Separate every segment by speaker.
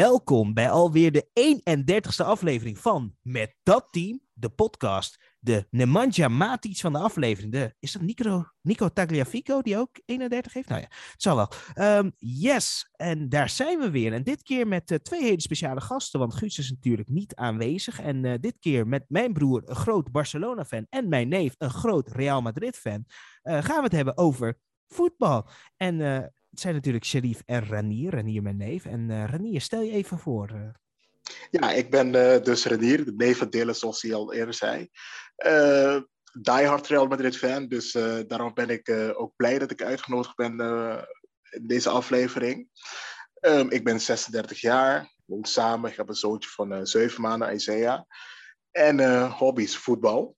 Speaker 1: Welkom bij alweer de 31ste aflevering van Met dat team, de podcast. De Nemanja Matic van de aflevering. De, is dat Nico, Nico Tagliafico die ook 31 heeft? Nou ja, het zal wel. Ehm, yes, en daar zijn we weer. En dit keer met uh, twee hele speciale gasten, want Guus is natuurlijk niet aanwezig. En uh, dit keer met mijn broer, een groot Barcelona-fan, en mijn neef, een groot Real Madrid-fan, uh, gaan we het hebben over voetbal. En het zijn natuurlijk Sherif en Ranier, Ranier mijn neef. En uh, Ranier, stel je even voor. Uh.
Speaker 2: Ja, ik ben uh, dus Ranier, de neef van Dylan, zoals hij al eerder zei. diehard Real Madrid fan, dus daarom ben ik ook blij dat ik uitgenodigd ben in deze aflevering. Um, ik ben 36 jaar, woon samen, ik heb een zoontje van 7 maanden, Isaiah. En hobby's voetbal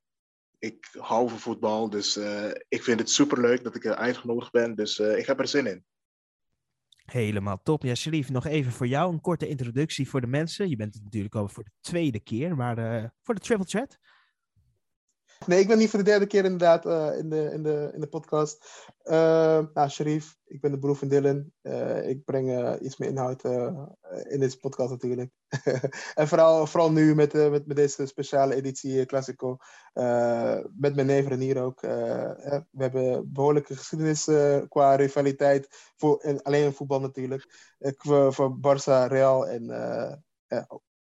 Speaker 2: ik hou van voetbal, dus uh, ik vind het superleuk dat ik uitgenodigd ben. Dus uh, ik heb er zin in.
Speaker 1: Helemaal top. Ja, Sharif, nog even voor jou een korte introductie voor de mensen. Je bent natuurlijk al voor de tweede keer, maar uh, voor de Travel Chat.
Speaker 3: Nee, ik ben niet voor de derde keer inderdaad uh, in, de, in, de, in de podcast. Uh, nou, Sharif, ik ben de broer van Dylan. Uh, ik breng iets meer inhoud in deze podcast natuurlijk. en vooral, vooral nu met, met, met deze speciale editie Classico. met mijn neef Renier ook. we hebben behoorlijke geschiedenis qua rivaliteit. Voor, en alleen in voetbal natuurlijk. voor, voor Barça, Real. En,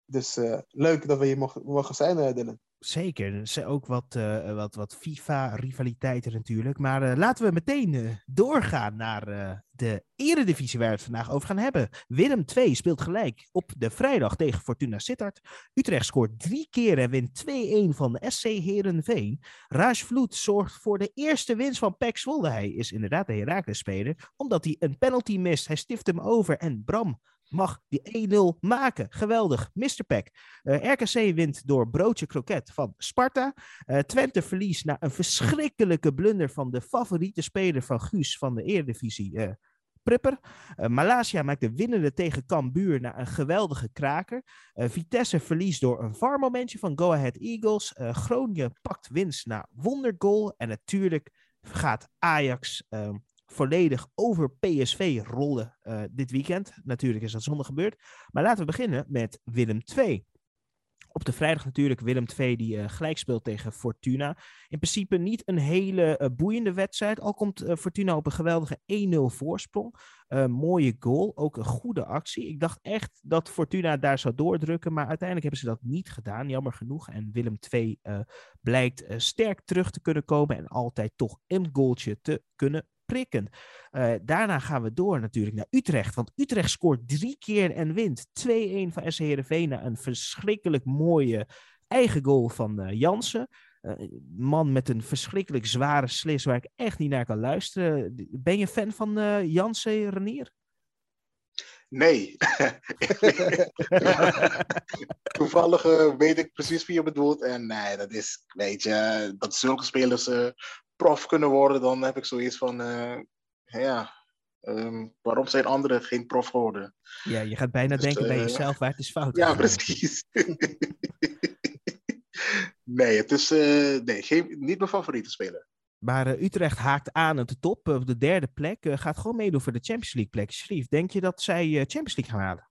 Speaker 3: dus leuk dat we hier mogen, mogen zijn, Dylan.
Speaker 1: Zeker, er zijn ook wat, uh, wat, wat FIFA-rivaliteiten natuurlijk. Maar uh, laten we meteen doorgaan naar de eredivisie waar we het vandaag over gaan hebben. Willem 2 speelt gelijk op de vrijdag tegen Fortuna Sittard. Utrecht scoort drie keer en wint 2-1 van de SC Herenveen. Raj Vloed zorgt voor de eerste winst van Pek Zwolle. Hij is inderdaad de Herakles-speler, omdat hij een penalty mist. Hij stift hem over en Bram mag die 1-0 maken. Geweldig, Mr. Peck. Uh, RKC wint door broodje kroket van Sparta. Uh, Twente verliest na een verschrikkelijke blunder van de favoriete speler van Guus van de Eredivisie, uh, Pripper. Malaysia maakt de winnende tegen Cambuur na een geweldige kraker. Vitesse verliest door een VAR-momentje van Go Ahead Eagles. Groningen pakt winst na wondergoal. En natuurlijk gaat Ajax ehm, volledig over PSV rollen uh, dit weekend. Natuurlijk is dat zondag gebeurd. Maar laten we beginnen met Willem 2. Op de vrijdag natuurlijk Willem II die uh, gelijk speelt tegen Fortuna. In principe niet een hele uh, boeiende wedstrijd. Al komt Fortuna op een geweldige 1-0 voorsprong. mooie goal, ook een goede actie. Ik dacht echt dat Fortuna daar zou doordrukken. Maar uiteindelijk hebben ze dat niet gedaan. Jammer genoeg. En Willem II blijkt sterk terug te kunnen komen. En altijd toch een goaltje te kunnen prikken. Uh, daarna gaan we door natuurlijk naar Utrecht. Want Utrecht scoort drie keer en wint 2-1 van SC Heerenveen. Een verschrikkelijk mooie eigen goal van uh, Jansen. Uh, man met een verschrikkelijk zware slis waar ik echt niet naar kan luisteren. Ben je fan van Jansen, Renier?
Speaker 2: Nee. Toevallig weet ik precies wie je bedoelt. En nee, dat is, weet je, dat zulke spelers prof kunnen worden, dan heb ik zoiets van, uh, ja, um, waarom zijn anderen geen prof geworden?
Speaker 1: Ja, je gaat bijna dus, denken bij jezelf, waar het is fout.
Speaker 2: Ja, precies. nee, het is nee, geen, niet mijn favoriete speler.
Speaker 1: Maar uh, Utrecht haakt aan op de top, op de derde plek. Uh, gaat gewoon meedoen voor de Champions League plek. Schrief, denk je dat zij uh, Champions League gaan halen?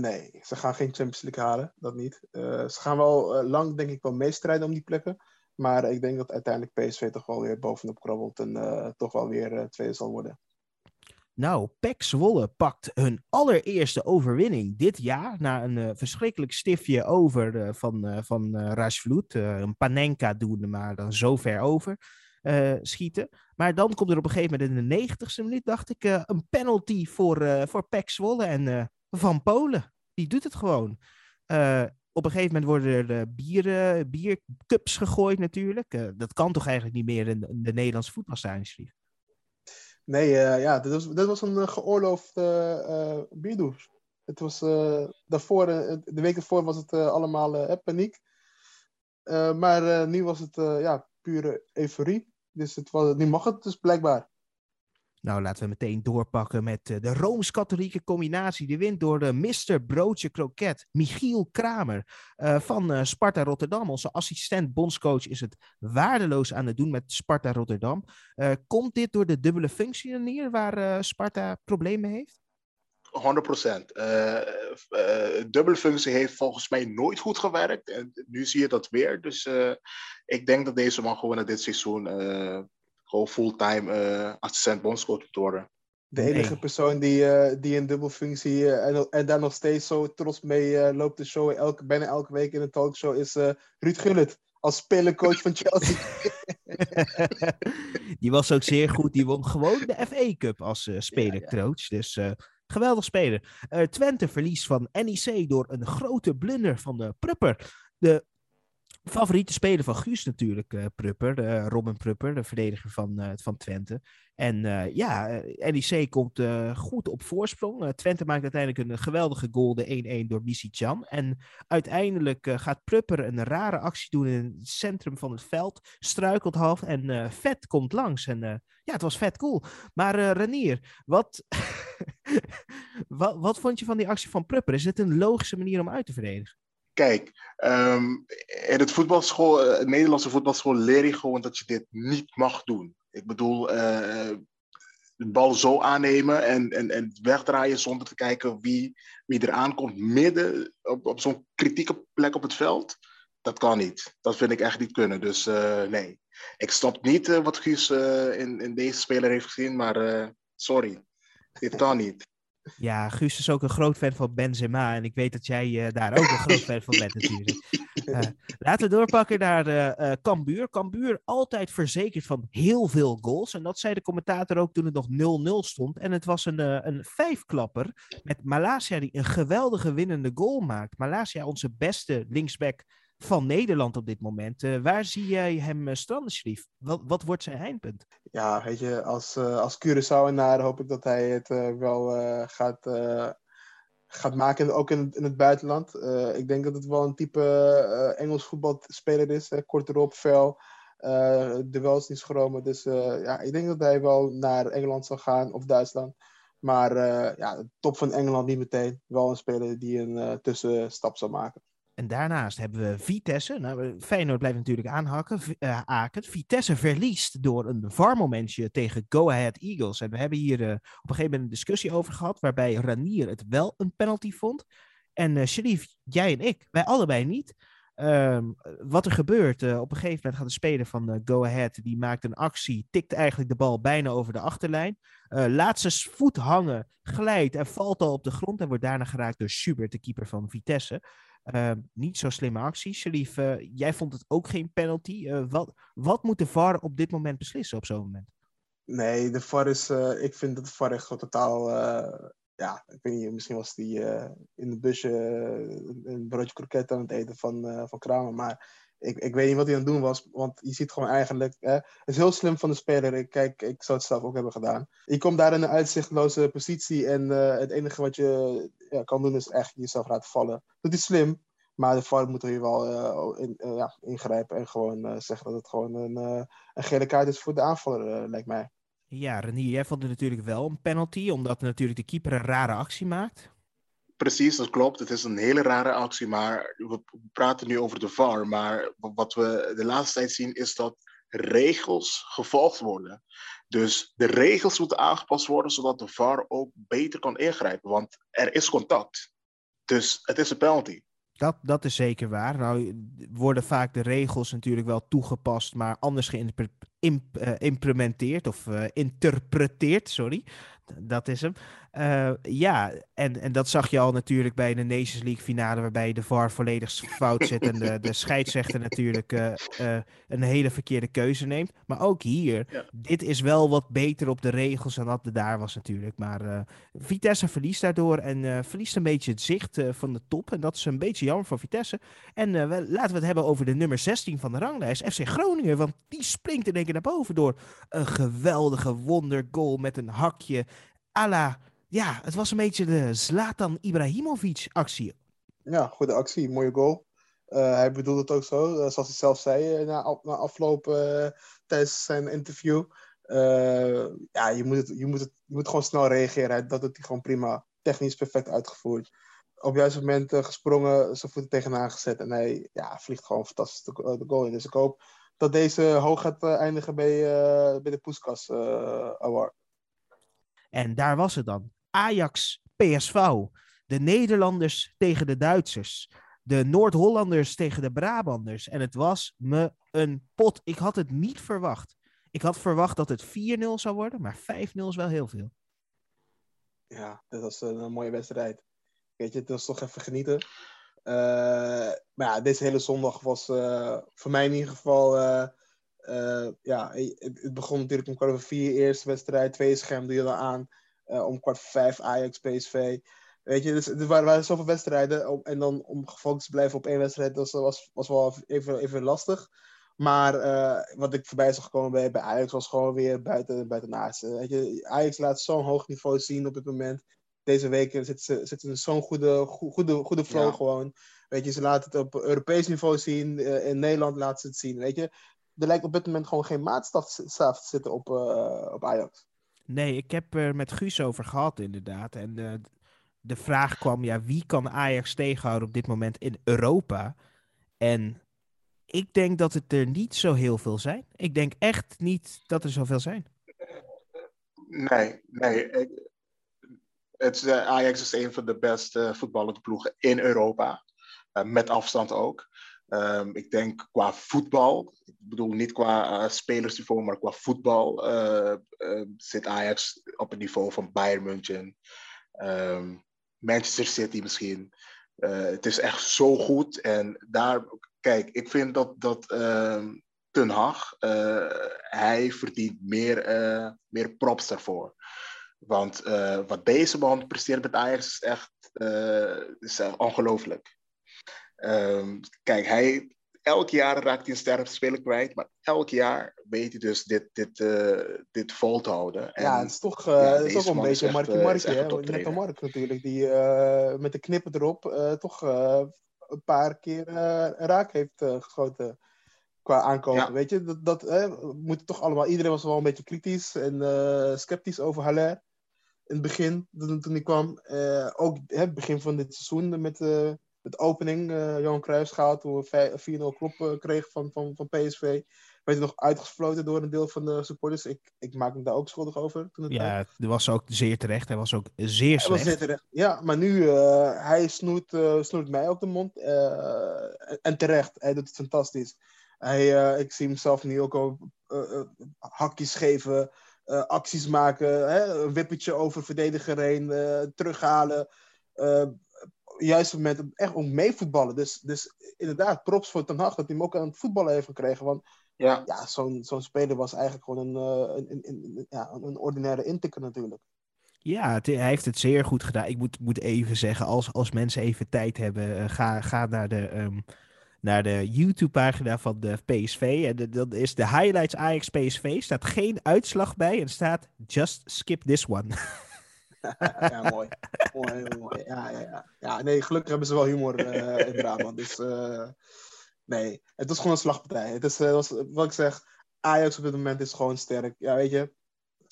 Speaker 3: nee, ze gaan geen Champions League halen. Dat niet. ze gaan wel lang, denk ik, wel meestrijden om die plekken. Maar ik denk dat uiteindelijk PSV toch wel weer bovenop krabbelt en toch wel weer tweede zal worden.
Speaker 1: Nou, PEC Zwolle pakt hun allereerste overwinning dit jaar. Na een uh, verschrikkelijk stiftje over van, van Rashvloed. een Panenka doen, maar dan zo ver over schieten. Maar dan komt er op een gegeven moment in de negentigste minuut, dacht ik, een penalty voor, voor PEC Zwolle. En Van Polen, die doet het gewoon. Op een gegeven moment worden er bieren, biercups gegooid natuurlijk. dat kan toch eigenlijk niet meer in, de Nederlandse voetbalstadion,
Speaker 3: Nee, uh, ja, dit was, was een geoorloofde uh, bierdoes. Het was daarvoor, de week ervoor was het allemaal paniek. maar nu was het ja, pure euforie. Dus het was, nu mag het dus blijkbaar.
Speaker 1: Nou, laten we meteen doorpakken met uh, de Rooms-Katholieke combinatie. Die wint door de Mr. Broodje Kroket, Michiel Kramer uh, van Sparta Rotterdam. Onze assistent bondscoach is het waardeloos aan het doen met Sparta Rotterdam. komt dit door de dubbele functie hier waar Sparta problemen heeft?
Speaker 2: 100%. Uh, uh, dubbelfunctie heeft volgens mij nooit goed gewerkt. En nu zie je dat weer. Dus ik denk dat deze man gewoon dit seizoen gewoon fulltime assistent bondscoach moet worden.
Speaker 3: De enige nee. persoon die, uh, die een dubbelfunctie uh, en, en daar nog steeds zo trots mee uh, loopt te showen, elke, bijna elke week in een talkshow, is Ruud Gullit. Als spelercoach van Chelsea.
Speaker 1: die was ook zeer goed. Die won gewoon de FA Cup als spelercoach. Ja, ja. Dus geweldig speler. Twente verliest van NEC door een grote blunder van de Prupper. De favoriete speler van Guus natuurlijk, uh, Prupper. Uh, Robin Prupper, de verdediger van, uh, van Twente. En ja, NEC komt goed op voorsprong. Twente maakt uiteindelijk een geweldige goal, de 1-1 door Missy Chan. En uiteindelijk gaat Prupper een rare actie doen in het centrum van het veld. Struikelt half en Vet komt langs. En ja, het was vet cool. Maar Renier, wat, wat, wat vond je van die actie van Prupper? Is het een logische manier om uit te verdedigen?
Speaker 2: Kijk, um, in het voetbalschool, uh, Nederlandse voetbalschool leer je gewoon dat je dit niet mag doen. Ik bedoel, uh, de bal zo aannemen en, en, en wegdraaien zonder te kijken wie, wie er aankomt midden op, op zo'n kritieke plek op het veld. Dat kan niet. Dat vind ik echt niet kunnen. Dus uh, nee. Ik snap niet wat Guus in, in deze speler heeft gezien, maar sorry. Dit kan niet.
Speaker 1: Ja, Guus is ook een groot fan van Benzema. En ik weet dat jij uh, daar ook een groot fan van bent natuurlijk. Uh, laten we doorpakken naar uh, Cambuur. Cambuur altijd verzekerd van heel veel goals. En dat zei de commentator ook toen het nog 0-0 stond. En het was een, een vijfklapper met Malasia die een geweldige winnende goal maakt. Malasia, onze beste linksback van Nederland op dit moment. Uh, waar zie jij hem uh, stranden? Wat, wat wordt zijn eindpunt?
Speaker 3: Ja, weet je, als, uh, als Curaçao-naar hoop ik dat hij het wel gaat, gaat maken, ook in, in het buitenland. ik denk dat het wel een type Engels voetbalspeler is. Hè? Kort erop, fel, duels niet schromen. Dus ja, ik denk dat hij wel naar Engeland zal gaan, of Duitsland. Maar ja, top van Engeland niet meteen. Wel een speler die een tussenstap zal maken.
Speaker 1: En daarnaast hebben we Vitesse. Nou, Feyenoord blijft natuurlijk aanhakken. Uh, Vitesse verliest door een VAR-momentje tegen Go Ahead Eagles. En we hebben hier uh, op een gegeven moment een discussie over gehad. Waarbij Ranier het wel een penalty vond. En uh, Sharif, jij en ik, wij allebei niet. Um, wat er gebeurt, op een gegeven moment gaat de speler van Go Ahead, die maakt een actie, tikt eigenlijk de bal bijna over de achterlijn, laat zijn voet hangen, glijdt en valt al op de grond en wordt daarna geraakt door Schubert, de keeper van Vitesse. Uh, niet zo slimme actie. Sharif, uh, jij vond het ook geen penalty. Uh, wat, wat moet de VAR op dit moment beslissen op zo'n moment?
Speaker 3: Nee, de VAR is... ik vind dat de VAR echt totaal... ja, ik weet niet, misschien was die in de busje een broodje kroket aan het eten van, van Kramer. Maar ik, ik weet niet wat hij aan het doen was. Want je ziet gewoon eigenlijk... het is heel slim van de speler. Ik, kijk, ik zou het zelf ook hebben gedaan. Je komt daar in een uitzichtloze positie. En het enige wat je ja, kan doen is echt jezelf laten vallen. Dat is slim. Maar de VAR moet er hier wel uh, in, uh, ja, ingrijpen en gewoon zeggen dat het gewoon een, een gele kaart is voor de aanvaller, lijkt mij.
Speaker 1: Ja, Renier, jij vond het natuurlijk wel een penalty, omdat natuurlijk de keeper een rare actie maakt.
Speaker 2: Precies, dat klopt. Het is een hele rare actie, maar we praten nu over de VAR. Maar wat we de laatste tijd zien is dat regels gevolgd worden. Dus de regels moeten aangepast worden, zodat de VAR ook beter kan ingrijpen. Want er is contact. Dus het is een penalty.
Speaker 1: Dat, dat is zeker waar. Nou worden vaak de regels natuurlijk wel toegepast, maar anders geïmplementeerd of uh, interpreteerd, sorry. Dat is hem. Uh, ja, en, en dat zag je al natuurlijk bij de Nations League finale, waarbij de VAR volledig fout zit en de, de scheidsrechter natuurlijk uh, uh, een hele verkeerde keuze neemt. Maar ook hier, ja. dit is wel wat beter op de regels dan dat er daar was natuurlijk. Maar Vitesse verliest daardoor en verliest een beetje het zicht van de top. En dat is een beetje jammer voor Vitesse. En we, laten we het hebben over de nummer 16 van de ranglijst, FC Groningen. Want die springt in één keer naar boven door een geweldige wondergoal met een hakje à la ja, het was een beetje de Zlatan Ibrahimovic actie.
Speaker 3: Ja, goede actie, mooie goal. Uh, hij bedoelde het ook zo, uh, zoals hij zelf zei uh, na, na, afloop tijdens zijn interview. ja, je moet, het, je, moet het, je moet gewoon snel reageren. Dat doet hij gewoon prima. Technisch perfect uitgevoerd. Op het juiste moment gesprongen, zijn voeten tegenaan gezet. En hij ja, vliegt gewoon fantastisch de, de goal in. Dus ik hoop dat deze hoog gaat eindigen bij, bij de Poeskas Award.
Speaker 1: En daar was het dan Ajax PSV. De Nederlanders tegen de Duitsers. De Noord-Hollanders tegen de Brabanders. En het was me een pot. Ik had het niet verwacht. Ik had verwacht dat het 4-0 zou worden, maar 5-0 is wel heel veel.
Speaker 3: Ja, dat was een, mooie wedstrijd. Weet je, het was toch even genieten. Uh, maar ja, deze hele zondag was uh, voor mij in ieder geval. Ja, het, begon natuurlijk om kwart over vier, eerste wedstrijd, tweede scherm doe je dan aan. Om kwart voor vijf Ajax, PSV. Weet je, dus er waren, waren zoveel wedstrijden. en dan om gefocust te blijven op één wedstrijd, dat was, was wel even, even lastig. Maar uh, wat ik voorbij zag komen bij, bij Ajax was gewoon weer buiten, buitenaards. Weet je, Ajax laat zo'n hoog niveau zien op dit moment. Deze weken zitten ze, zitten in zo'n goede, goede, goede flow ja. gewoon. Weet je, ze laten het op Europees niveau zien. In Nederland laten ze het zien. Weet je, er lijkt op dit moment gewoon geen maatstaf te zitten op, uh, op Ajax.
Speaker 1: Nee, ik heb er met Guus over gehad inderdaad. En de, de vraag kwam, ja, wie kan Ajax tegenhouden op dit moment in Europa? En ik denk dat het er niet zo heel veel zijn. Ik denk echt niet dat er zoveel zijn.
Speaker 2: Nee, nee. Het, uh, Ajax is een van de beste voetballende ploegen in Europa. Uh, met afstand ook. Um, ik denk qua voetbal, ik bedoel niet qua uh, spelersniveau, maar qua voetbal zit Ajax op het niveau van Bayern München, um, Manchester City misschien. het is echt zo goed en daar kijk, ik vind dat, dat uh, Ten Hag, hij verdient meer, meer props daarvoor. Want eh, wat deze man presteert met Ajax is echt, is echt ongelooflijk. Um, kijk, hij, elk jaar raakt hij een sterke speler kwijt, maar elk jaar weet hij dus dit, dit, dit vol te houden.
Speaker 3: En, ja, het is toch, ja, het is toch een beetje Markie Markie, hè? Net Mark natuurlijk, die met de knippen erop toch een paar keer uh, raak heeft uh, geschoten qua aankopen. Weet je, dat, dat we moeten toch allemaal. Iedereen was wel een beetje kritisch en uh, sceptisch over Haller. In het begin, toen, toen hij kwam. ook het begin van dit seizoen met, de opening. Johan Cruijff gehaald toen we 4-0 klop kregen van, van, van PSV werd nog uitgesloten door een deel van de supporters. Ik, ik maak me daar ook schuldig over. Toen het
Speaker 1: ja, dat was ook zeer terecht. Hij was ook zeer slecht. Hij was zeer terecht.
Speaker 3: Ja, maar nu, uh, hij snoert, uh, snoert mij op de mond. Uh, en terecht, hij doet het fantastisch. Hij, ik zie hem zelf nu ook al hakjes geven, acties maken, hè? een wippetje over verdediger heen, terughalen. Op het moment echt om meevoetballen. Dus, dus inderdaad, props voor Ten Hag dat hij hem ook aan het voetballen heeft gekregen. Want ja, ja zo'n zo'n speler was eigenlijk gewoon een, uh, een, een, ja, een ordinaire intikker natuurlijk.
Speaker 1: Ja, het, hij heeft het zeer goed gedaan. Ik moet, moet even zeggen, als, als mensen even tijd hebben, uh, ga, ga naar de, um, naar de YouTube-pagina van de PSV. En dan is de highlights Ajax PSV. staat geen uitslag bij en staat just skip this one.
Speaker 3: ja, mooi. mooi, mooi. Ja, ja, ja. ja, nee, gelukkig hebben ze wel humor uh, in Brabant. Dus Nee, het was gewoon een slagpartij. Het is, uh, was, wat ik zeg, Ajax op dit moment is gewoon sterk. Ja, weet je,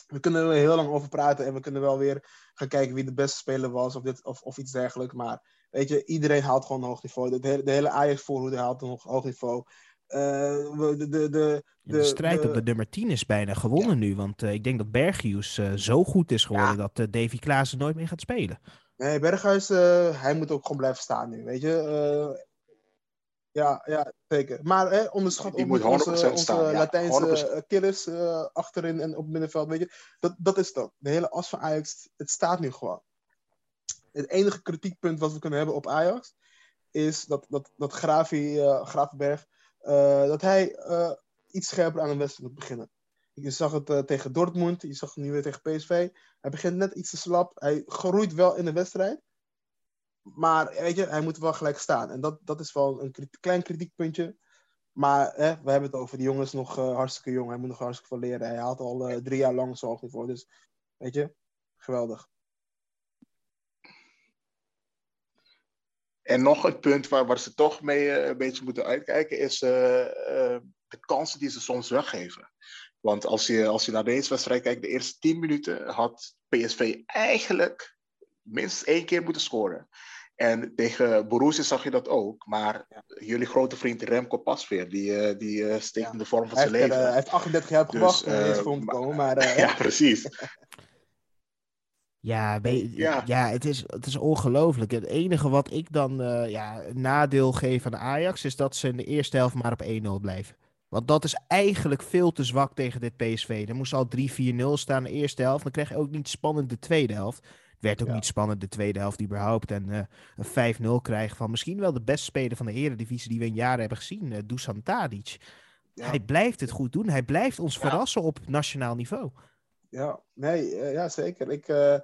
Speaker 3: we kunnen er heel lang over praten en we kunnen wel weer gaan kijken wie de beste speler was of, dit, of, of iets dergelijks. Maar weet je, iedereen haalt gewoon een hoog niveau. De, hele, de hele Ajax-voorhoede haalt een hoog niveau. Uh, de, de, de, de,
Speaker 1: de, strijd op de nummer 10 is bijna gewonnen nu. Want uh, ik denk dat Berghuis uh, zo goed is geworden ja. dat Davy Klaassen nooit meer gaat spelen.
Speaker 3: Nee, Berghuis, hij moet ook gewoon blijven staan nu. Weet je, ja, ja zeker. Maar hè, onderschat ook onze, onze staan, Latijnse ja, killers uh, achterin en op het middenveld. Weet je, dat, dat is het ook. De hele as van Ajax, het staat nu gewoon. Het enige kritiekpunt wat we kunnen hebben op Ajax is dat, dat, dat Gravi, uh, Gravenberg, uh, dat hij iets scherper aan een wedstrijd moet beginnen. Je zag het tegen Dortmund, je zag het nu weer tegen PSV. Hij begint net iets te slap. Hij groeit wel in de wedstrijd. Maar weet je, hij moet wel gelijk staan. En dat, dat is wel een klein kritiekpuntje. Maar we hebben het over die jongens nog uh, hartstikke jong. Hij moet nog hartstikke veel leren. Hij haalt al drie jaar lang zo hoog voor. Dus weet je, geweldig.
Speaker 2: En nog een punt waar, waar ze toch mee uh, een beetje moeten uitkijken, is de kansen die ze soms weggeven. Want als je, als je naar deze wedstrijd kijkt, de eerste tien minuten had PSV eigenlijk minstens één keer moeten scoren. En tegen Borussia zag je dat ook. Maar jullie grote vriend Remco Pasveer, die, die steekt ja. in de vorm van zijn leven.
Speaker 3: Hij heeft 38 jaar dus, gewacht om deze vorm te komen. Maar,
Speaker 2: ja, precies.
Speaker 1: Ja, je-
Speaker 2: Ja.
Speaker 1: ja. het is, het is ongelooflijk. Het enige wat ik dan eh, ja, nadeel geef aan Ajax is dat ze in de eerste helft maar op 1-0 blijven. Want dat is eigenlijk veel te zwak tegen dit PSV. Er moest al 3-4-0 staan in de eerste helft. Dan krijg je ook niet spannend de tweede helft. Het werd ook
Speaker 3: Ja.
Speaker 1: niet spannend de tweede helft überhaupt. En eh, een 5-0 krijgen van misschien wel de beste speler van de eredivisie die we in jaren hebben gezien. eh Dusan Tadic.
Speaker 3: Ja.
Speaker 1: Hij blijft het goed doen. Hij blijft ons verrassen op nationaal niveau.
Speaker 3: Ja, nee, eh, ja, zeker. Ik, eh,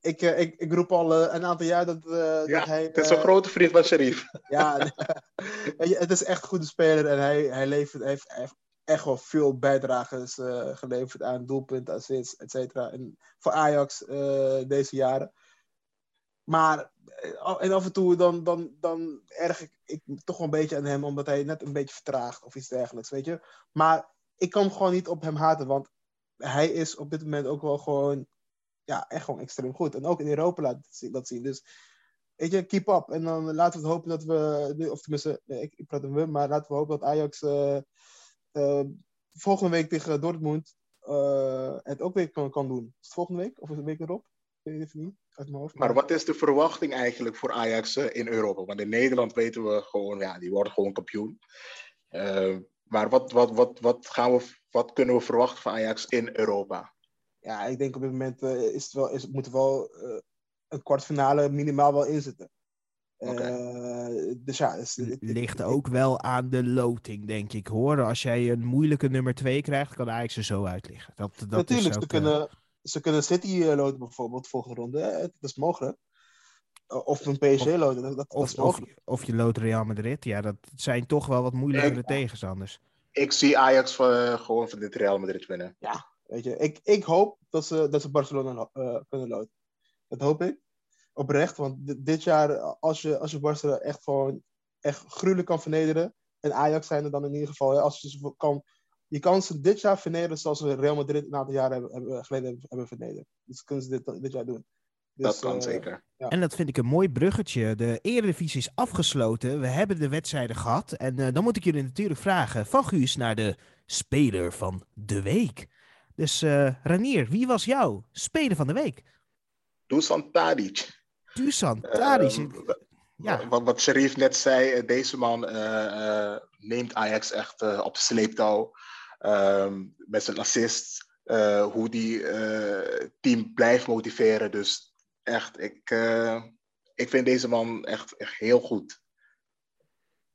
Speaker 3: ik, eh, ik, ik roep al een aantal jaar dat,
Speaker 2: Ja,
Speaker 3: dat hij...
Speaker 2: het is een grote vriend van Sharif.
Speaker 3: Ja, het is echt een goede speler en hij, hij, levert, heeft, hij heeft echt wel veel bijdrages geleverd aan doelpunten, assists, et cetera. En voor Ajax deze jaren. Maar en af en toe dan, dan, dan erg ik, ik toch wel een beetje aan hem, omdat hij net een beetje vertraagt of iets dergelijks, weet je. Maar ik kan gewoon niet op hem haten, want hij is op dit moment ook wel gewoon, ja, echt gewoon extreem goed. En ook in Europa laat dat zien. Dus weet je, keep up. En dan laten we hopen dat we, of tenminste, ik, praat hem we, maar laten we hopen dat Ajax eh, eh, volgende week tegen Dortmund eh, het ook weer kan, kan doen. Volgende week of de week erop? Ik weet het niet.
Speaker 2: Maar wat is de verwachting eigenlijk voor Ajax in Europa? Want in Nederland weten we gewoon, ja, die worden gewoon kampioen. Maar wat, wat, wat, wat, gaan we, wat kunnen we verwachten van Ajax in Europa?
Speaker 3: Ja, ik denk op dit moment eh, is het wel, is, moet er wel eh, een kwartfinale minimaal wel inzitten.
Speaker 2: Oké.
Speaker 3: Eh, dus ja, dus,
Speaker 1: ligt ook wel aan de loting, denk ik. Hoor, als jij een moeilijke nummer 2 krijgt, kan Ajax er zo uit liggen. Dat, dat
Speaker 3: Natuurlijk,
Speaker 1: is
Speaker 3: ze,
Speaker 1: ook,
Speaker 3: kunnen, ze kunnen City loten bijvoorbeeld volgende ronde. Dat is mogelijk. Eh, Of een PSG
Speaker 1: Of-
Speaker 3: loten, dat,
Speaker 1: of, of, je loodt Real Madrid. Ja, dat zijn toch wel wat moeilijkere
Speaker 2: Ja.
Speaker 1: tegenstanders.
Speaker 2: Ik zie Ajax eh, gewoon van dit Real Madrid winnen.
Speaker 3: Weet je, ik, ik hoop dat ze, dat ze Barcelona lo- eh, kunnen loten. Dat hoop ik. Oprecht, want di- dit jaar, als je, als je Barcelona echt gewoon echt gruwelijk kan vernederen, en Ajax zijn er dan in ieder geval, hè, als je ze kan, je kan ze dit jaar vernederen zoals we Real Madrid een aantal jaren hebben, hebben, geleden hebben, hebben vernederd. Dus kunnen ze dit, dit jaar doen. Dus,
Speaker 2: dat kan
Speaker 3: eh,
Speaker 2: zeker.
Speaker 3: Ja.
Speaker 1: En dat vind ik een mooi bruggetje. De Eredivisie is afgesloten. We hebben de wedstrijden gehad. En eh, dan moet ik jullie natuurlijk vragen van Guus naar de speler van de week. Dus eh Ranier, wie was jouw speler van de week?
Speaker 2: Dusan Tadic.
Speaker 1: Dusan Tadic.
Speaker 2: Ehm,
Speaker 1: ja.
Speaker 2: Wat, wat Sharif net zei, deze man eh, eh, neemt Ajax echt eh, op sleeptouw. Ehm, met zijn assist. eh, hoe die eh, team blijft motiveren. Dus echt, ik, eh, ik vind deze man echt, echt heel goed.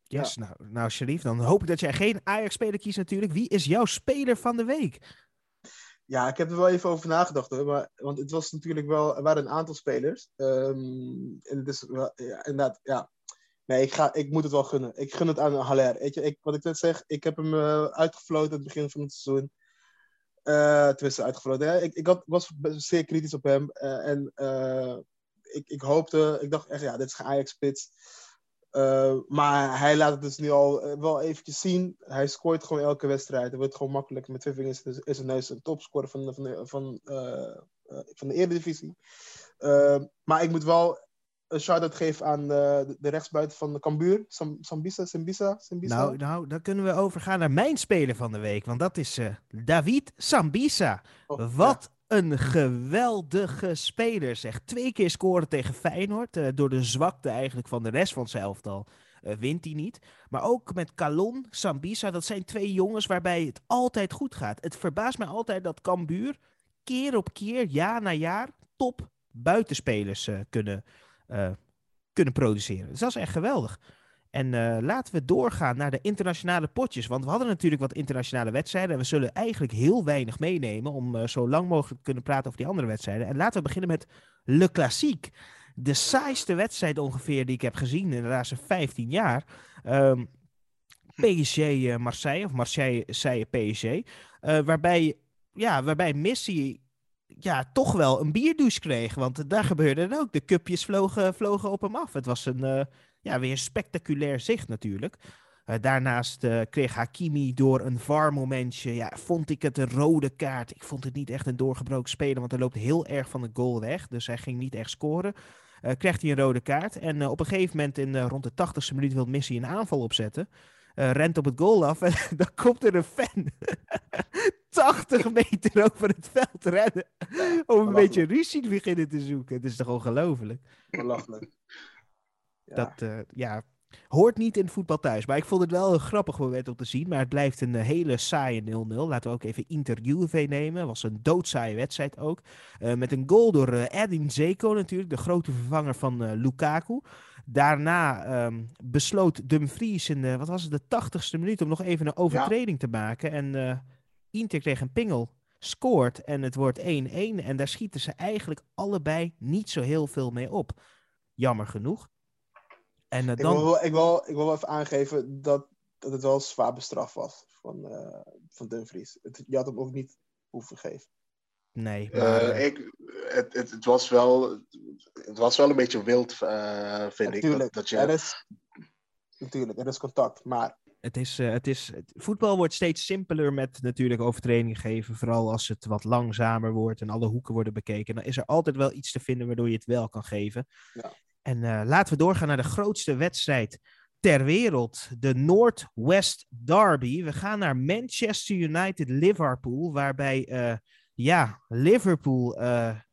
Speaker 1: Yes, nou, nou Sharif, dan hoop ik dat jij geen Ajax-speler kiest natuurlijk. Wie is jouw speler van de week?
Speaker 3: Ja, ik heb er wel even over nagedacht hoor. Maar, want het was natuurlijk wel, er waren een aantal spelers. Ehm, en het is wel, ja, inderdaad, ja. Nee, ik, ga, ik moet het wel gunnen. Ik gun het aan Haller. Weet je, ik, wat ik net zeg, ik heb hem eh, uitgefloten aan het begin van het seizoen. Eh tenminste, uitgefloten. Hè? Ik, ik had, was zeer kritisch op hem. eh, en eh, ik, ik hoopte, ik dacht echt, ja, dit is Ajax-spits. Eh, maar hij laat het dus nu al eh, wel eventjes zien. Hij scoort gewoon elke wedstrijd. Hij wordt gewoon makkelijk met twee vingers in in zijn neus een topscorer van de, van de, van, eh, eh, de Eredivisie. Eh, maar ik moet wel een shout-out geven aan de, de rechtsbuiten van de Cambuur. Sam, Sambisa, Sambisa, Sambisa.
Speaker 1: Nou, nou, dan kunnen we overgaan naar mijn speler van de week. Want dat is eh, David Sambisa.
Speaker 3: Oh,
Speaker 1: Wat een geweldige speler. Zeg, twee keer scoren tegen Feyenoord. eh, door de zwakte eigenlijk van de rest van zijn elftal eh, wint hij niet. Maar ook met Calon, Sambisa. Dat zijn twee jongens waarbij het altijd goed gaat. Het verbaast mij altijd dat Cambuur keer op keer, jaar na jaar, top buitenspelers kunnen, eh, kunnen produceren. Dus dat is echt geweldig. En eh, laten we doorgaan naar de internationale potjes. Want we hadden natuurlijk wat internationale wedstrijden. En we zullen eigenlijk heel weinig meenemen om eh, zo lang mogelijk te kunnen praten over die andere wedstrijden. En laten we beginnen met Le Classique. De saaiste wedstrijd ongeveer die ik heb gezien in de laatste 15 jaar. Ehm, PSG Marseille, of Marseille PSG. waarbij, ja, waarbij Messi ja, toch wel een bierdouche kreeg. Want daar gebeurde het ook. De cupjes vlogen, vlogen op hem af. Het was een eh, ja, weer spectaculair zicht natuurlijk. Eh, daarnaast eh, kreeg Hakimi door een VAR-momentje. Ja, vond ik het een rode kaart. Ik vond het niet echt een doorgebroken speler, want hij loopt heel erg van de goal weg. Dus hij ging niet echt scoren. Eh krijgt hij een rode kaart. En eh, op een gegeven moment, in eh, rond de 80ste minuut, wil Messi een aanval opzetten. Eh, rent op het goal af en dan komt er een fan. 80 meter over het veld rennen. om een beetje ruzie te beginnen te zoeken. Het is toch ongelooflijk?
Speaker 3: Belachelijk.
Speaker 1: Ja. Dat, uh, ja, hoort niet in het voetbal thuis. Maar ik vond het wel een grappig moment om te zien. Maar het blijft een hele saaie 0-0. Laten we ook even Inter Juve nemen. was een doodzaaie wedstrijd ook. Uh, met een goal door uh, Edin Zeko natuurlijk. De grote vervanger van Lukaku. Daarna um, besloot Dumfries in de, wat was het, de tachtigste minuut om nog even een overtreding te maken. En Inter kreeg een pingel, scoort en het wordt 1-1. En daar schieten ze eigenlijk allebei niet zo heel veel mee op. Jammer genoeg.
Speaker 3: En, uh, dan... ik, wil, ik, wil, ik wil even aangeven dat, dat het wel zwaar bestraft was van, uh, van Dumfries. Het, je had hem ook niet hoeven geven.
Speaker 1: Nee.
Speaker 2: Maar... Uh, ik, het, het, het, was wel, het was wel een beetje wild, uh, vind
Speaker 3: natuurlijk,
Speaker 2: ik. Dat,
Speaker 3: je... er is, natuurlijk, er is contact, maar...
Speaker 1: Het is, uh, het is, het, voetbal wordt steeds simpeler met natuurlijk overtredingen geven. Vooral als het wat langzamer wordt en alle hoeken worden bekeken. Dan is er altijd wel iets te vinden waardoor je het wel kan geven.
Speaker 3: Ja.
Speaker 1: En laten we doorgaan naar de grootste wedstrijd ter wereld. De Northwest Derby. We gaan naar Manchester United-Liverpool. Waarbij ja, Liverpool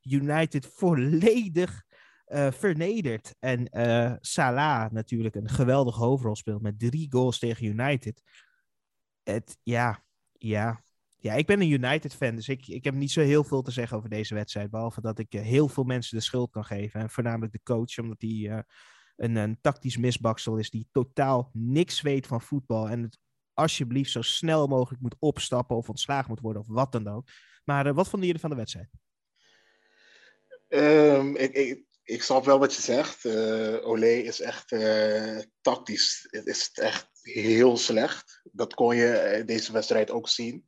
Speaker 1: United volledig uh, vernederd. En uh, Salah natuurlijk een geweldige hoofdrol speelt met drie goals tegen United. Het, ja, ja. Ja, ik ben een United-fan, dus ik, ik heb niet zo heel veel te zeggen over deze wedstrijd. Behalve dat ik heel veel mensen de schuld kan geven. En voornamelijk de coach, omdat hij een, een tactisch misbaksel is die totaal niks weet van voetbal. En het alsjeblieft zo snel mogelijk moet opstappen of ontslagen moet worden of wat dan ook. Maar wat vonden jullie van de wedstrijd?
Speaker 2: Um, ik, ik, ik snap wel wat je zegt. Uh, Olé is echt uh, tactisch. Het is echt heel slecht. Dat kon je deze wedstrijd ook zien.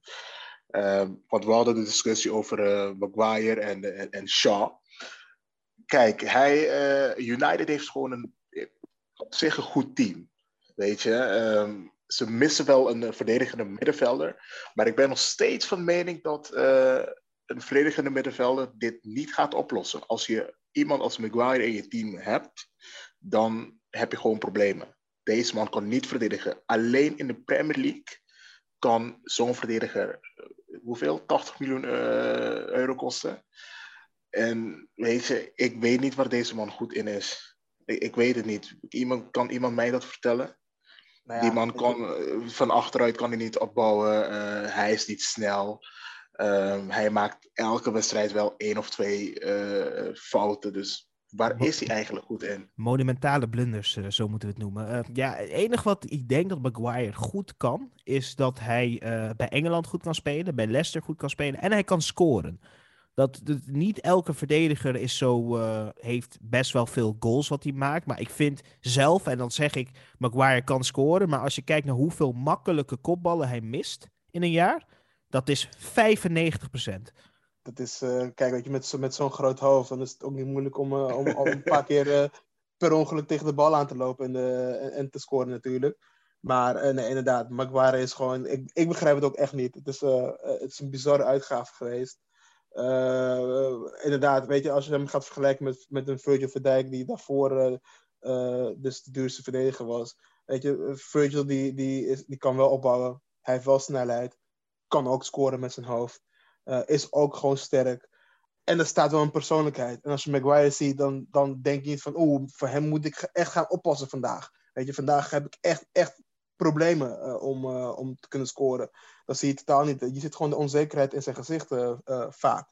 Speaker 2: Uh, want we hadden de discussie over Maguire en, en, Shaw. Kijk, hij, United heeft gewoon een, op zich een goed team. Weet je, um, ze missen wel een verdedigende middenvelder. Maar ik ben nog steeds van mening dat een verdedigende middenvelder dit niet gaat oplossen. Als je iemand als Maguire in je team hebt, dan heb je gewoon problemen. Deze man kan niet verdedigen. Alleen in de Premier League kan zo'n verdediger uh, hoeveel? 80 miljoen uh, euro kosten. En weet je, ik weet niet waar deze man goed in is. Ik, ik weet het niet. Iemand, kan iemand mij dat vertellen? Nou ja, die man kan eh, van achteruit kan hij niet opbouwen. Uh, hij is niet snel. Um, hij maakt elke wedstrijd wel één of twee uh, fouten. Dus waar is hij eigenlijk goed in?
Speaker 1: Monumentale blunders, uh, zo moeten we het noemen. Uh, ja, het enige wat ik denk dat Maguire goed kan, is dat hij bij Engeland goed kan spelen, bij Leicester goed kan spelen en hij kan scoren. Dat, dat, niet elke verdediger is zo, heeft best wel veel goals wat hij maakt. Maar ik vind zelf, en dan zeg ik, Maguire kan scoren. Maar als je kijkt naar hoeveel makkelijke kopballen hij mist in een jaar, dat is 95%.
Speaker 3: Dat is, uh, kijk, weet je, met, zo, met zo'n groot hoofd, dan is het ook niet moeilijk om, uh, om, om, een paar keer per ongeluk tegen de bal aan te lopen en, en, en te scoren natuurlijk. Maar nee, inderdaad, Maguire is gewoon, ik, ik begrijp het ook echt niet. Het is, het is een bizarre uitgave geweest. Inderdaad, weet je, als je hem gaat vergelijken met, met een Virgil van Dijk, die daarvoor dus de duurste verdediger was. Weet je, Virgil die, die, is, die kan wel opbouwen. Hij heeft wel snelheid. Kan ook scoren met zijn hoofd. is ook gewoon sterk. En er staat wel een persoonlijkheid. En als je Maguire ziet, dan, dan denk je niet van... Oeh, voor hem moet ik echt gaan oppassen vandaag. Weet je, vandaag heb ik echt, echt problemen om, om te kunnen scoren. Dat zie je totaal niet. Je ziet gewoon de onzekerheid in zijn gezicht vaak.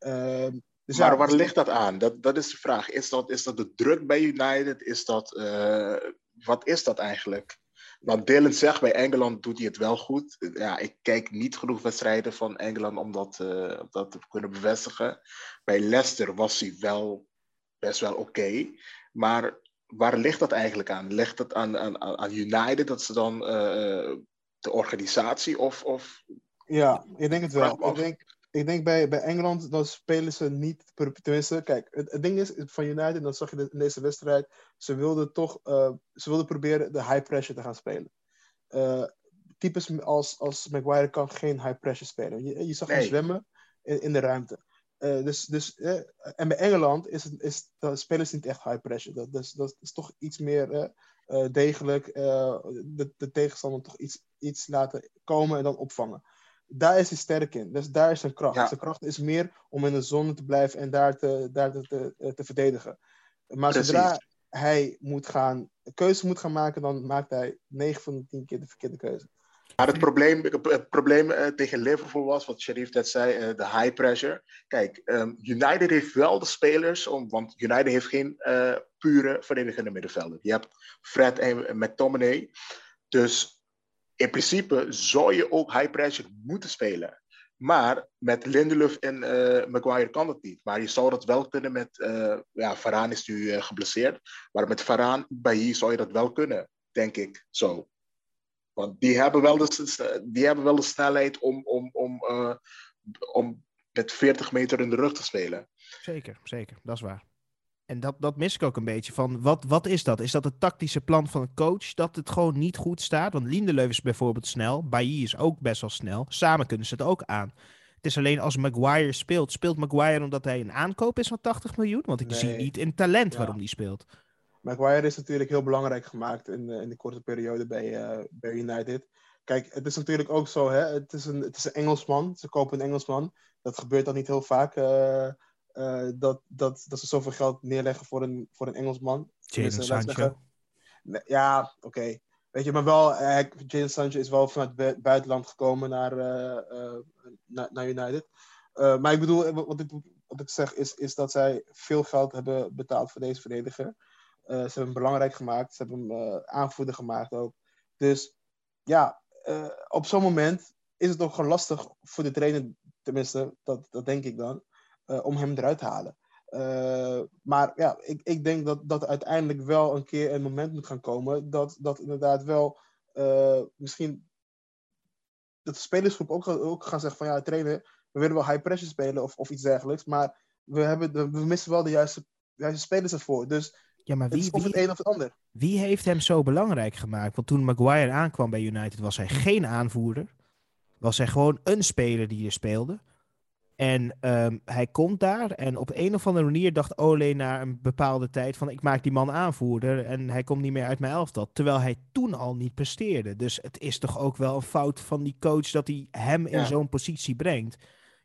Speaker 3: Uh,
Speaker 2: dus maar ja, waar ligt dat aan? Dat, dat is de vraag. Is dat, is dat de druk bij United? Is dat, wat is dat eigenlijk? Want Dylan zegt bij Engeland doet hij het wel goed. Ja, ik kijk niet genoeg wedstrijden van Engeland om dat, uh, om dat te kunnen bevestigen. Bij Leicester was hij wel best wel oké. Okay. Maar waar ligt dat eigenlijk aan? Ligt het aan, aan, aan United dat ze dan uh, de organisatie of, of...
Speaker 3: Ja, ik denk het wel. Ik denk, ik denk bij, bij Engeland, dan spelen ze niet... Tenminste, kijk, het, het ding is, van United, dat zag je in deze wedstrijd, ze wilden toch... Uh, ze wilden proberen de high pressure te gaan spelen. Uh, types als, als Maguire kan geen high pressure spelen. Je, je zag hem zwemmen in, in de ruimte. Uh, dus, dus, uh, en bij Engeland is het, is, spelen ze niet echt high pressure. Dat, dus, dat is toch iets meer uh, degelijk de, de, tegenstander toch iets, iets laten komen en dan opvangen. Daar is hij sterk in. Dus daar is zijn kracht.
Speaker 2: Ja.
Speaker 3: Zijn kracht is meer om in de zone te blijven en daar te, daar te, te, te verdedigen. Maar
Speaker 2: Precies.
Speaker 3: zodra hij moet gaan, een keuze moet gaan maken, dan maakt hij 9 van de 10 keer de verkeerde keuze.
Speaker 2: Maar het probleem, het probleem eh, tegen Liverpool was, wat Sharif net zei, eh, de high pressure. Kijk, ehm, United heeft wel de spelers, om, want United heeft geen eh, pure verdedigende middenvelder. Je hebt Fred en McTominay. Dus in principe zou je ook high pressure moeten spelen. Maar met Lindelöf en eh, Maguire kan dat niet. Maar je zou dat wel kunnen met... eh ja, Varaan is nu eh, geblesseerd. Maar met Varaan, Bailly zou je dat wel kunnen, denk ik zo. Want die hebben wel de, die hebben wel de snelheid om, om, om, om met 40 meter in de rug te spelen.
Speaker 1: Zeker, zeker. Dat is waar. En dat, dat mis ik ook een beetje. Van wat, wat is dat? Is dat het tactische plan van een coach dat het gewoon niet goed staat? Want Lindelöf is bijvoorbeeld snel. Bailly is ook best wel snel. Samen kunnen ze het ook aan. Het is alleen als Maguire speelt. Speelt Maguire omdat hij een aankoop is van 80 miljoen? Want ik
Speaker 3: Nee.
Speaker 1: zie niet in talent
Speaker 3: Ja.
Speaker 1: waarom die speelt.
Speaker 3: Maguire is natuurlijk heel belangrijk gemaakt in, eh, in de korte periode bij, eh, bij United. Kijk, het is natuurlijk ook zo, hè? Het, is een, het is een Engelsman. Ze kopen een Engelsman. Dat gebeurt dan niet heel vaak. eh, eh, dat, dat, dat ze zoveel geld neerleggen voor een, voor een Engelsman. Ik
Speaker 1: Sancho.
Speaker 3: ja, oké. Weet je, maar wel, Jadon Sancho is wel vanuit het bui- buitenland gekomen naar, eh, naar, United. Maar ik bedoel, wat ik, wat ik zeg is, is dat zij veel geld hebben betaald voor deze verdediger. Ze hebben hem belangrijk gemaakt. Ze hebben hem aanvoerder gemaakt ook. Dus ja, op zo'n moment is het ook gewoon lastig voor de trainer, tenminste, dat, dat denk ik dan, om hem eruit te halen. Eh, maar ja, ik, ik denk dat, dat uiteindelijk wel een keer een moment moet gaan komen dat, dat inderdaad wel eh, misschien dat de spelersgroep ook, ook gaan zeggen van ja, trainer, we willen wel high pressure spelen of, of iets dergelijks, maar we, hebben de, we missen wel de juiste, juiste spelers ervoor. Dus
Speaker 1: Ja, maar wie,
Speaker 3: of het
Speaker 1: wie,
Speaker 3: een of het ander.
Speaker 1: wie heeft hem zo belangrijk gemaakt? Want toen Maguire aankwam bij United was hij geen aanvoerder. Was hij gewoon een speler die er speelde. En ehm, hij komt daar en op een of andere manier dacht Ole na een bepaalde tijd van ik maak die man aanvoerder en hij komt niet meer uit mijn elftal. Terwijl hij toen al niet presteerde. Dus het is toch ook wel een fout van die coach dat hij hem in zo'n positie brengt.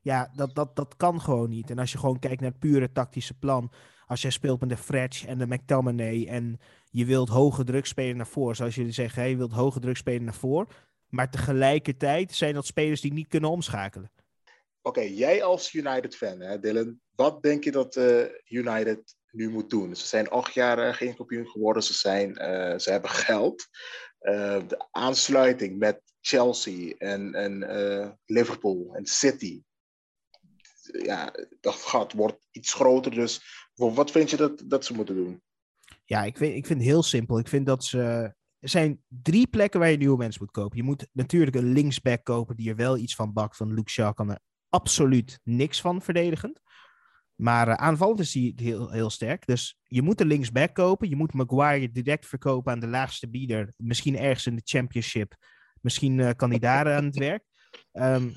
Speaker 1: Ja, dat, dat, dat kan gewoon niet. En als je gewoon kijkt naar het pure tactische plan. Als jij speelt met de Fretch en de McTominay en je wilt hoge druk spelen naar voren. Zoals jullie zeggen, je wilt hoge druk spelen naar voren. Maar tegelijkertijd zijn dat spelers die niet kunnen omschakelen.
Speaker 2: Oké, jij als United-fan, Dylan, wat denk je dat eh, United nu moet doen? Ze zijn acht jaar eh, geen kampioen geworden, ze, zijn, eh, ze hebben geld. De aansluiting met Chelsea en, en Liverpool en City, ja, dat gat wordt iets groter. Dus wa- wat vind je dat, dat ze moeten doen?
Speaker 1: Ja, ik vind, ik vind het heel simpel. Ik vind dat ze. Er zijn drie plekken waar je nieuwe mensen moet kopen. Je moet natuurlijk een linksback kopen die er wel iets van bakt. Van Luke Shaw kan er absoluut niks van verdedigend. Maar eh, aanvallend is hij heel, heel sterk. Dus je moet een linksback kopen. Je moet Maguire direct verkopen aan de laagste bieder. Misschien ergens in de championship. Misschien eh, kan hij daar aan het werk. Ehm,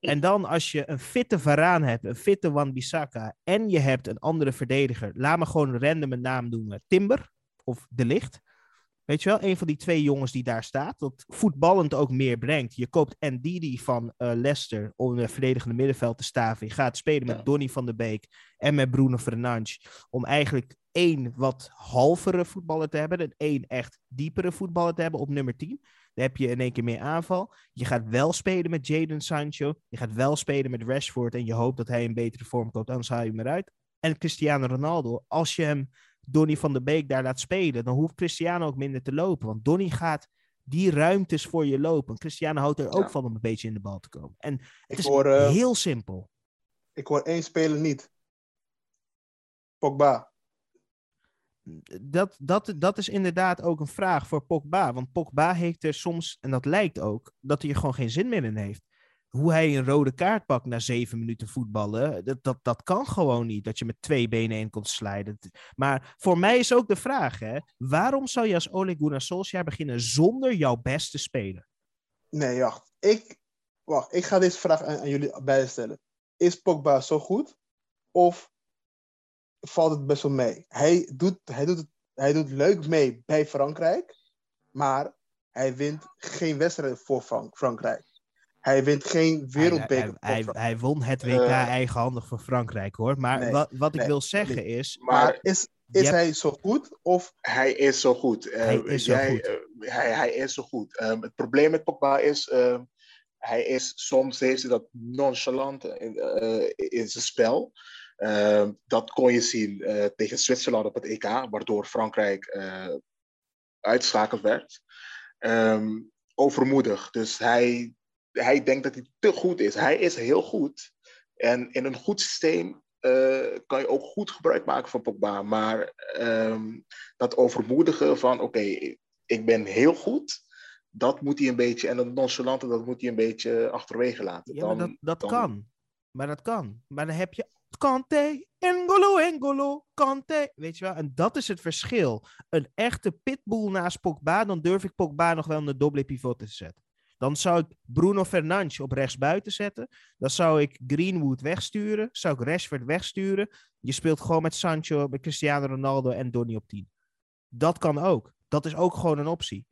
Speaker 1: en dan als je een fitte Varaan hebt, een fitte Wan-Bissaka en je hebt een andere verdediger, laat me gewoon random een naam noemen. Timber of De Licht. Weet je wel, een van die twee jongens die daar staat, dat voetballend ook meer brengt. Je koopt Ndidi van eh, Leicester om het verdedigende middenveld te staven. Je gaat spelen met
Speaker 2: Ja.
Speaker 1: Donny van der Beek en met Bruno Fernandes om eigenlijk één wat halvere voetballer te hebben en één echt diepere voetballer te hebben op nummer 10. Dan heb je in één keer meer aanval. Je gaat wel spelen met Jadon Sancho. Je gaat wel spelen met Rashford. En je hoopt dat hij een betere vorm koopt, anders haal je hem eruit. En Cristiano Ronaldo, als je hem Donny van der Beek daar laat spelen, dan hoeft Cristiano ook minder te lopen. Want Donny gaat die ruimtes voor je lopen. Cristiano houdt er ook
Speaker 2: Ja.
Speaker 1: van om een beetje in de bal te komen. En het
Speaker 3: Ik
Speaker 1: is
Speaker 3: hoor, eh,
Speaker 1: heel simpel.
Speaker 3: ik hoor één speler niet. Pogba.
Speaker 1: Dat, dat, dat is inderdaad ook een vraag voor Pogba. Want Pogba heeft er soms, en dat lijkt ook, dat hij er gewoon geen zin meer in heeft. Hoe hij een rode kaart pakt na zeven minuten voetballen, dat, dat, dat kan gewoon niet. Dat je met twee benen in komt slijden. Maar voor mij is ook de vraag, hè, waarom zou je als Ole Gunnar Solskjaer beginnen zonder jouw beste speler?
Speaker 3: Nee, wacht. Ik, wacht, ik ga deze vraag aan, jullie beiden stellen. Is Pogba zo goed? Of valt het best wel mee? Hij doet, hij doet, het, hij doet leuk mee bij Frankrijk. Maar hij wint geen wedstrijd voor Frank- Frankrijk. Hij wint geen wereldbeker.
Speaker 1: hij, hij, hij won het WK
Speaker 2: Eh.
Speaker 1: eigenhandig voor Frankrijk hoor. Maar
Speaker 3: Nee,
Speaker 1: wat, wat ik wil zeggen is.
Speaker 3: maar, is, is
Speaker 1: hebt-
Speaker 3: hij zo goed? Of
Speaker 2: hij is zo goed. Eh,
Speaker 1: Hij is zo
Speaker 2: jij,
Speaker 1: goed.
Speaker 2: eh, hij, hij is zo goed. Ehm, het probleem met Pogba is, ehm, hij is soms heeft hij dat nonchalant in, eh, in zijn spel. Ehm, dat kon je zien eh, tegen Zwitserland op het EK, waardoor Frankrijk eh uitschakeld werd. Ehm, overmoedig. Dus hij, hij denkt dat hij te goed is. Hij is heel goed. En in een goed systeem eh, kan je ook goed gebruik maken van Pogba. Maar ehm, dat overmoedigen van oké, ik ben heel goed. Dat moet hij een beetje, en dat nonchalante, dat moet hij een beetje achterwege laten.
Speaker 1: Ja, maar
Speaker 2: Dan-
Speaker 1: dat, dat
Speaker 2: dan-
Speaker 1: kan. Maar dat kan. Maar dan heb je Kante, Engolo, Engolo, Kante. Weet je wel? En dat is het verschil. Een echte pitbull naast Pogba, dan durf ik Pogba nog wel een dubbele pivot te zetten. Dan zou ik Bruno Fernandes op rechts buiten zetten. Dan zou ik Greenwood wegsturen. Zou ik Rashford wegsturen. Je speelt gewoon met Sancho, met Cristiano Ronaldo en Donny op 10. Dat kan ook. Dat is ook gewoon een optie.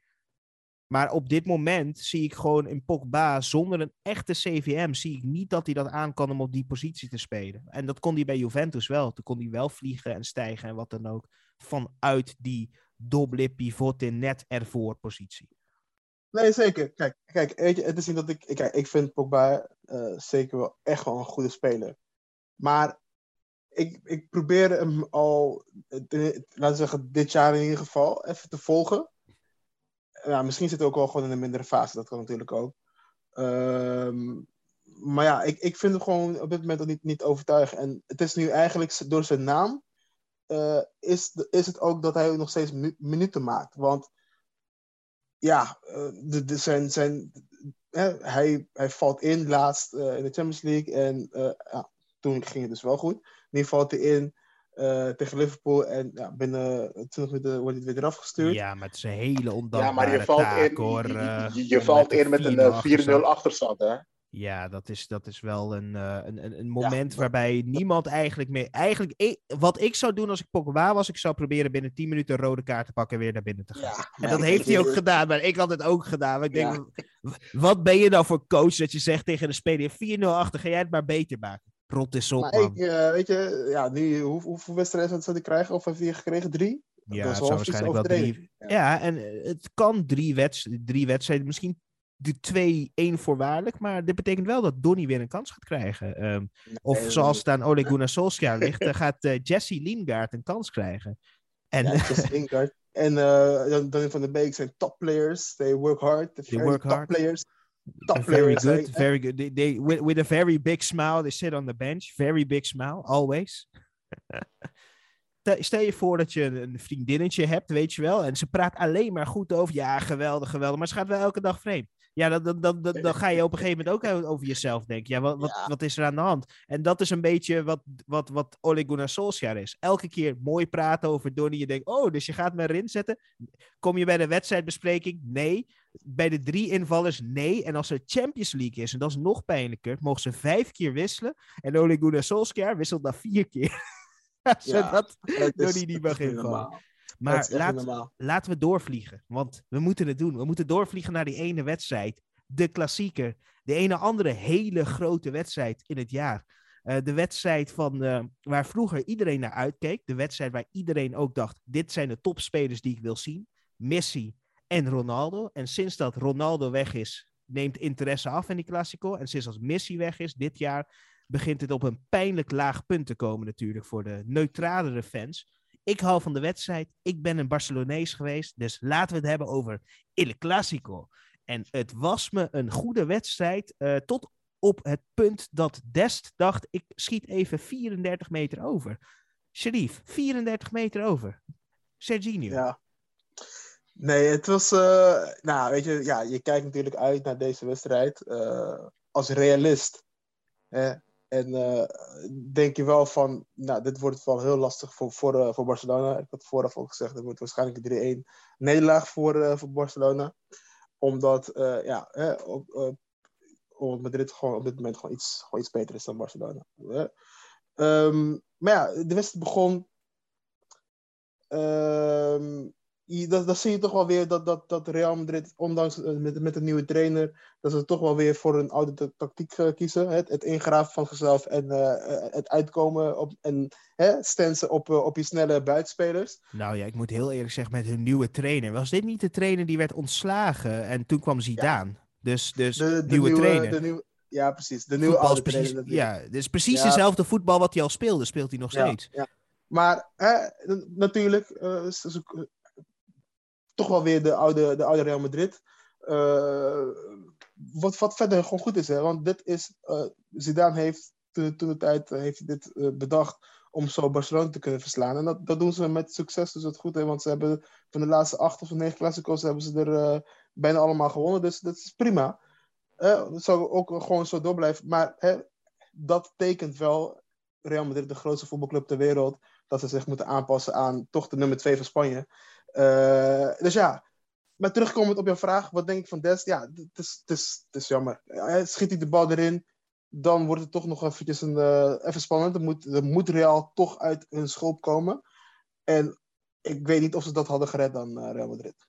Speaker 1: Maar op dit moment zie ik gewoon in Pogba zonder een echte CVM zie ik niet dat hij dat aan kan om op die positie te spelen. En dat kon hij bij Juventus wel. Toen kon hij wel vliegen en stijgen en wat dan ook vanuit die doble pivot in net ervoor positie.
Speaker 3: Nee, zeker. Kijk, kijk weet je, het is niet dat ik... Kijk, ik vind Pogba eh, zeker wel echt wel een goede speler. Maar ik, ik probeer hem al, eh, de- laten we zeggen, dit jaar in ieder geval, even te volgen. Ja, misschien zit hij ook wel gewoon in een mindere fase. Dat kan natuurlijk ook. Ehm, maar ja, ik, ik vind hem gewoon op dit moment ook niet, niet overtuigend. En het is nu eigenlijk door zijn naam... eh, is, is het ook dat hij nog steeds mi- minuten maakt. Want ja, eh, de, de, zijn, zijn, hè, hij, hij valt in laatst eh, in de Champions League. En eh, ja, toen ging het dus wel goed. Nu valt hij in eh, tegen Liverpool. En ja, binnen 20 minuten wordt hij weer eraf gestuurd.
Speaker 1: Ja, maar het is een hele ondankbare
Speaker 2: Ja, maar je valt
Speaker 1: taak,
Speaker 2: in,
Speaker 1: hoor.
Speaker 2: je, je- je
Speaker 1: om
Speaker 2: valt
Speaker 1: een
Speaker 2: in met een
Speaker 1: 4-0
Speaker 2: eh, 4-0
Speaker 1: achterstand.
Speaker 2: achterstand, hè?
Speaker 1: Ja, dat is, dat is wel een, eh, een, een, een moment waarbij niemand eigenlijk meer... Eigenlijk, ik- wat ik zou doen als ik Pogba was, ik zou proberen binnen 10 minuten een rode kaart te pakken en weer naar binnen te gaan.
Speaker 3: Ja,
Speaker 1: En dat heeft hij ook gedaan, maar ik had het ook gedaan. Maar ik denk,
Speaker 3: Ja.
Speaker 1: wat ben je nou voor coach dat je zegt tegen de speler 4-0 achter, ga jij het maar beter maken. Rot is op,
Speaker 3: Maar ik, eh, weet je, ja, nu, hoe, hoeveel wedstrijden zou hij krijgen? Of heeft hij gekregen? Drie?
Speaker 1: ja,
Speaker 3: dat
Speaker 1: zou waarschijnlijk wel drie... Ja, en het kan drie, wedst drie wedstrijden, misschien de twee, één voorwaardelijk. Maar dit betekent wel dat Donny weer een kans gaat krijgen. Ehm, of
Speaker 3: Nee,
Speaker 1: zoals het aan Ole Gunnar Solskjaer ligt, eh, gaat eh, Jesse Lingard een kans krijgen. En
Speaker 3: Ja, Jesse Lingard. En eh Jan- Donny van der Beek zijn top players. They work hard. They're very
Speaker 1: work
Speaker 3: top
Speaker 1: hard.
Speaker 3: players. Top
Speaker 1: very
Speaker 3: players.
Speaker 1: good, very good. They, they, with, with a very big smile, they sit on the bench. Very big smile, always. Stel- je voor dat je een een vriendinnetje hebt, weet je wel, en ze praat alleen maar goed over. Ja, geweldig, geweldig, maar ze gaat wel elke dag vreemd. Ja, dan, dan, dan, dan, dan ga je op een gegeven moment ook over jezelf denken. Ja, wat, wat,
Speaker 3: Ja.
Speaker 1: wat is er aan de hand? En dat is een beetje wat, wat, wat Ole Gunnar Solskjaer is. Elke keer mooi praten over Donny. Je denkt, oh, dus je gaat me erin zetten. Kom je bij de wedstrijdbespreking? Nee. Bij de drie invallers? Nee. En als er Champions League is, en dat is nog pijnlijker, mogen ze vijf keer wisselen. En Ole Gunnar Solskjaer wisselt dan vier keer. Zodat
Speaker 3: Het
Speaker 1: Donny niet mag invallen. Maar laat, laten we doorvliegen. Want we moeten het doen. We moeten doorvliegen naar die ene wedstrijd. De klassieker. De ene andere hele grote wedstrijd in het jaar. Eh, de wedstrijd van, eh, waar vroeger iedereen naar uitkeek. De wedstrijd waar iedereen ook dacht: dit zijn de topspelers die ik wil zien. Messi en Ronaldo. En sinds dat Ronaldo weg is, neemt interesse af in die Classico. En sinds dat Messi weg is dit jaar, begint het op een pijnlijk laag punt te komen natuurlijk voor de neutralere fans. Ik hou van de wedstrijd. Ik ben een Barcelonees geweest. Dus laten we het hebben over Il Clasico. En het was me een goede wedstrijd. eh, tot op het punt dat Dest dacht: ik schiet even 34 meter over. Sharif, 34 meter over. Serginho.
Speaker 3: Ja. Nee, het was. eh, nou, weet je, ja, je kijkt natuurlijk uit naar deze wedstrijd eh, als realist. Hè? En eh, denk je wel van, nou, dit wordt wel heel lastig voor, voor, eh, voor Barcelona. Ik had vooraf al gezegd, het wordt waarschijnlijk een 3-1 nederlaag voor, eh, voor Barcelona. Omdat, ja, hè, op, omdat Madrid gewoon op dit moment gewoon iets, gewoon iets beter is dan Barcelona. Ehm, maar ja, de wedstrijd begon. Je, dat, dat zie je toch wel weer dat, dat, dat Real Madrid, ondanks eh, met, met een nieuwe trainer, dat ze toch wel weer voor een oude tactiek uh, kiezen. Het, het ingraven van zichzelf en uh, het uitkomen op, en hè, stansen op, op je snelle buitenspelers.
Speaker 1: Nou ja, ik moet heel eerlijk zeggen, met hun nieuwe trainer. Was dit niet de trainer die werd ontslagen en toen kwam Zidane? Ja. Dus, dus
Speaker 3: de, de
Speaker 1: nieuwe,
Speaker 3: nieuwe,
Speaker 1: trainer.
Speaker 3: De nieuwe, ja, precies. De nieuwe oude
Speaker 1: precies,
Speaker 3: trainer.
Speaker 1: Ja, dus precies
Speaker 3: Ja.
Speaker 1: dezelfde voetbal wat hij al speelde, speelt hij nog
Speaker 3: Ja,
Speaker 1: steeds.
Speaker 3: Maar hè, natuurlijk, eh, is- is ook, eh, toch wel weer de oude, de oude Real Madrid. Eh, wat, wat verder gewoon goed is, hè? want dit is, eh Zidane heeft toen, de tijd eh, heeft dit bedacht om zo Barcelona te kunnen verslaan. En dat, dat doen ze met succes, dus dat goed, hè? want ze hebben van de laatste acht of negen klassico's hebben ze er bijna allemaal gewonnen, dus dat is prima. Dat zou ook gewoon zo door blijven. Maar hè, dat tekent wel Real Madrid, de grootste voetbalclub ter wereld, dat ze zich moeten aanpassen aan toch de nummer 2 van Spanje. Eh, dus ja, maar terugkomend op jouw vraag, wat denk ik van Des? Ja, het is, het is, het is jammer. Ja, Schiet hij de bal erin, dan wordt het toch nog eventjes een, eh, even spannend. Dan moet, dan moet Real toch uit hun schulp komen. En ik weet niet of ze dat hadden gered dan eh, Real Madrid.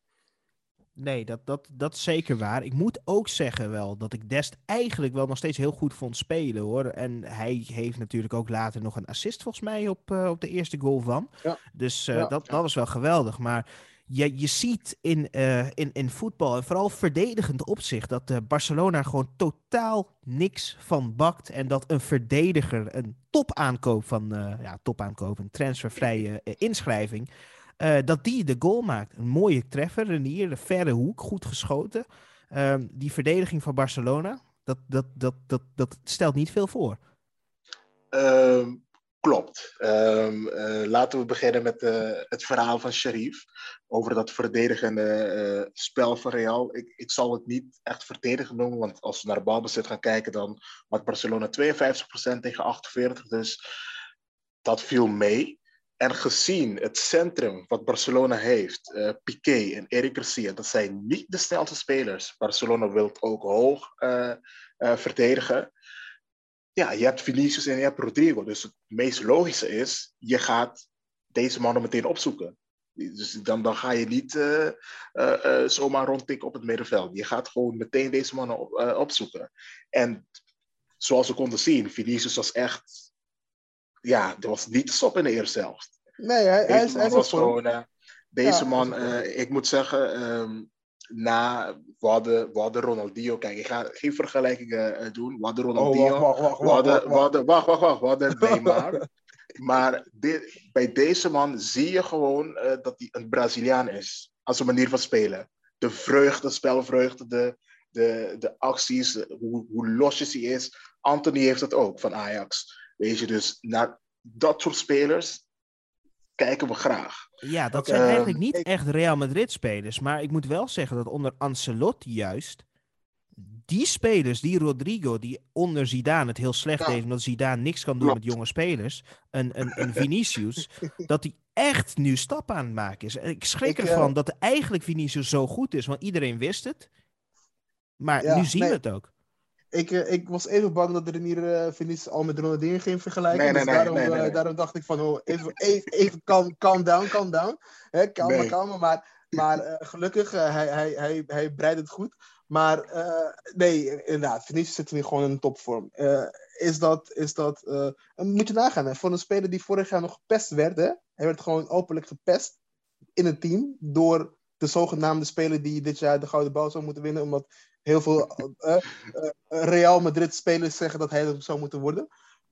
Speaker 1: Nee, dat, dat, dat is zeker waar. Ik moet ook zeggen wel dat ik Dest eigenlijk wel nog steeds heel goed vond spelen hoor. En hij heeft natuurlijk ook later nog een assist volgens mij op, eh, op de eerste goal van.
Speaker 3: Ja.
Speaker 1: Dus eh,
Speaker 3: Ja.
Speaker 1: dat, dat was wel geweldig. Maar je, je ziet in, eh, in, in voetbal, en vooral verdedigend opzicht, dat Barcelona gewoon totaal niks van bakt. En dat een verdediger een topaankoop van, ja, topaankoop, een transfervrije inschrijving, eh, dat die de goal maakt. Een mooie treffer, een de verre hoek, goed geschoten. Ehm, die verdediging van Barcelona, dat, dat, dat, dat, dat stelt niet veel voor.
Speaker 2: Ehm, klopt. Ehm, eh, laten we beginnen met eh, het verhaal van Sharif. Over dat verdedigende spel van Real. Ik, ik zal het niet echt verdedigen noemen, want als we naar balbezit gaan kijken, dan had Barcelona 52% tegen 48%. Dus dat viel mee. En gezien het centrum wat Barcelona heeft, eh, Piqué en Eric Garcia, dat zijn niet de snelste spelers. Barcelona wil ook hoog eh, eh, verdedigen ja, je hebt Vinicius en je hebt Rodrigo. Dus het meest logische is, je gaat deze mannen meteen opzoeken. Dus dan, dan ga je niet zomaar rondtikken op het middenveld. Je gaat gewoon meteen deze mannen op, opzoeken. En zoals we konden zien, Vinicius was echt... Ja, er was niet te stoppen in de eerste helft.
Speaker 3: Nee, hij, hij
Speaker 2: Deze
Speaker 3: is, hij
Speaker 2: was gewoon... eh, deze
Speaker 3: Ja,
Speaker 2: man, eh, ik moet zeggen... ehm, na, we hadden, we hadden Ronaldinho... Kijk, ik ga geen vergelijkingen eh, doen. We hadden
Speaker 3: Oh,
Speaker 2: Ronaldinho...
Speaker 3: wacht, wacht, wacht, wacht,
Speaker 2: hadden,
Speaker 3: wacht,
Speaker 2: we
Speaker 3: wacht.
Speaker 2: hadden, wacht, wacht, wacht. We hadden Neymar. maar dit, bij deze man zie je gewoon eh, dat hij een Braziliaan is. Als een manier van spelen. De vreugde, spelvreugde, de, de, de acties, hoe, hoe losjes hij is. Anthony heeft dat ook van Ajax. Weet je, dus naar dat soort spelers kijken we graag.
Speaker 1: Ja, dat zijn
Speaker 2: ehm,
Speaker 1: eigenlijk niet
Speaker 3: ik-
Speaker 1: echt Real Madrid-spelers. Maar ik moet wel zeggen dat onder Ancelotti juist... Die spelers, die Rodrigo, die onder Zidane het heel slecht
Speaker 3: Ja.
Speaker 1: deed... omdat Zidane niks kan doen
Speaker 2: Klopt.
Speaker 1: met jonge spelers... een, een, een Vinicius, dat hij echt nu stappen aan het maken is. Ik schrik
Speaker 3: Ik, eh,
Speaker 1: ervan dat eigenlijk Vinicius zo goed is. Want iedereen wist het. Maar
Speaker 3: Ja,
Speaker 1: nu zien
Speaker 3: nee.
Speaker 1: we het ook.
Speaker 3: Ik, eh, ik was even bang dat Renier uh, Vinicius al met Ronaldinho ging vergelijken.
Speaker 2: Nee, nee,
Speaker 3: dus daarom,
Speaker 2: nee, nee,
Speaker 3: eh, daarom dacht ik van, oh, even, even, even calm, calm down, calm down. Hè, kalm, kalm. Maar, maar eh, gelukkig, hij, hij, hij, hij breidt het goed. Maar nee, inderdaad, Vinicius zit nu gewoon in topvorm. Is dat, is dat moet je nagaan, hè, voor een speler die vorig jaar nog gepest werd, hè, hij werd gewoon openlijk gepest in het team door de zogenaamde speler die dit jaar de Gouden Bal zou moeten winnen, omdat heel veel eh, Real Madrid spelers zeggen dat hij dat zou moeten worden.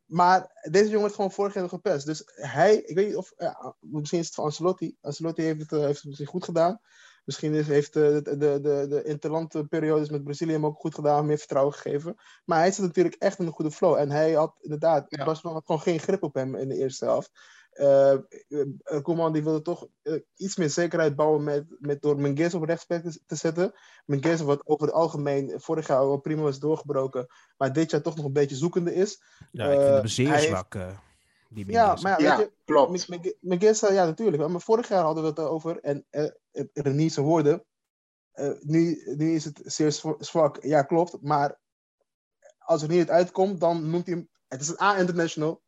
Speaker 3: Maar deze jongen werd gewoon vorig jaar gepest. Dus hij, ik weet niet of, ja, misschien is het van Ancelotti. Ancelotti heeft het, heeft het misschien goed gedaan. Misschien is, heeft de, de, de, de interlandperiodes met Brazilië hem ook goed gedaan, meer vertrouwen gegeven. Maar hij zit natuurlijk echt in een goede flow. En hij had inderdaad,
Speaker 2: Ja.
Speaker 3: Barcelona had gewoon geen grip op hem in de eerste helft. Eh uh, Koeman die wilde toch uh, iets meer zekerheid bouwen met, met door Menges op rechtsback te, te zetten. Menges wat over het algemeen vorig jaar wel prima was doorgebroken, maar dit jaar toch nog een beetje zoekende is.
Speaker 1: Ja, ik vind hem zeer zwak. die
Speaker 3: ja, maar ja,
Speaker 2: Ja,
Speaker 3: weet je,
Speaker 2: klopt.
Speaker 3: Menges, ja natuurlijk, maar vorig jaar hadden we het erover en uh, Renier zijn woorden. Uh, nu, nu is het zeer zwak, ja klopt, maar als er niet het uitkomt, dan noemt hij hem, het is een A-international,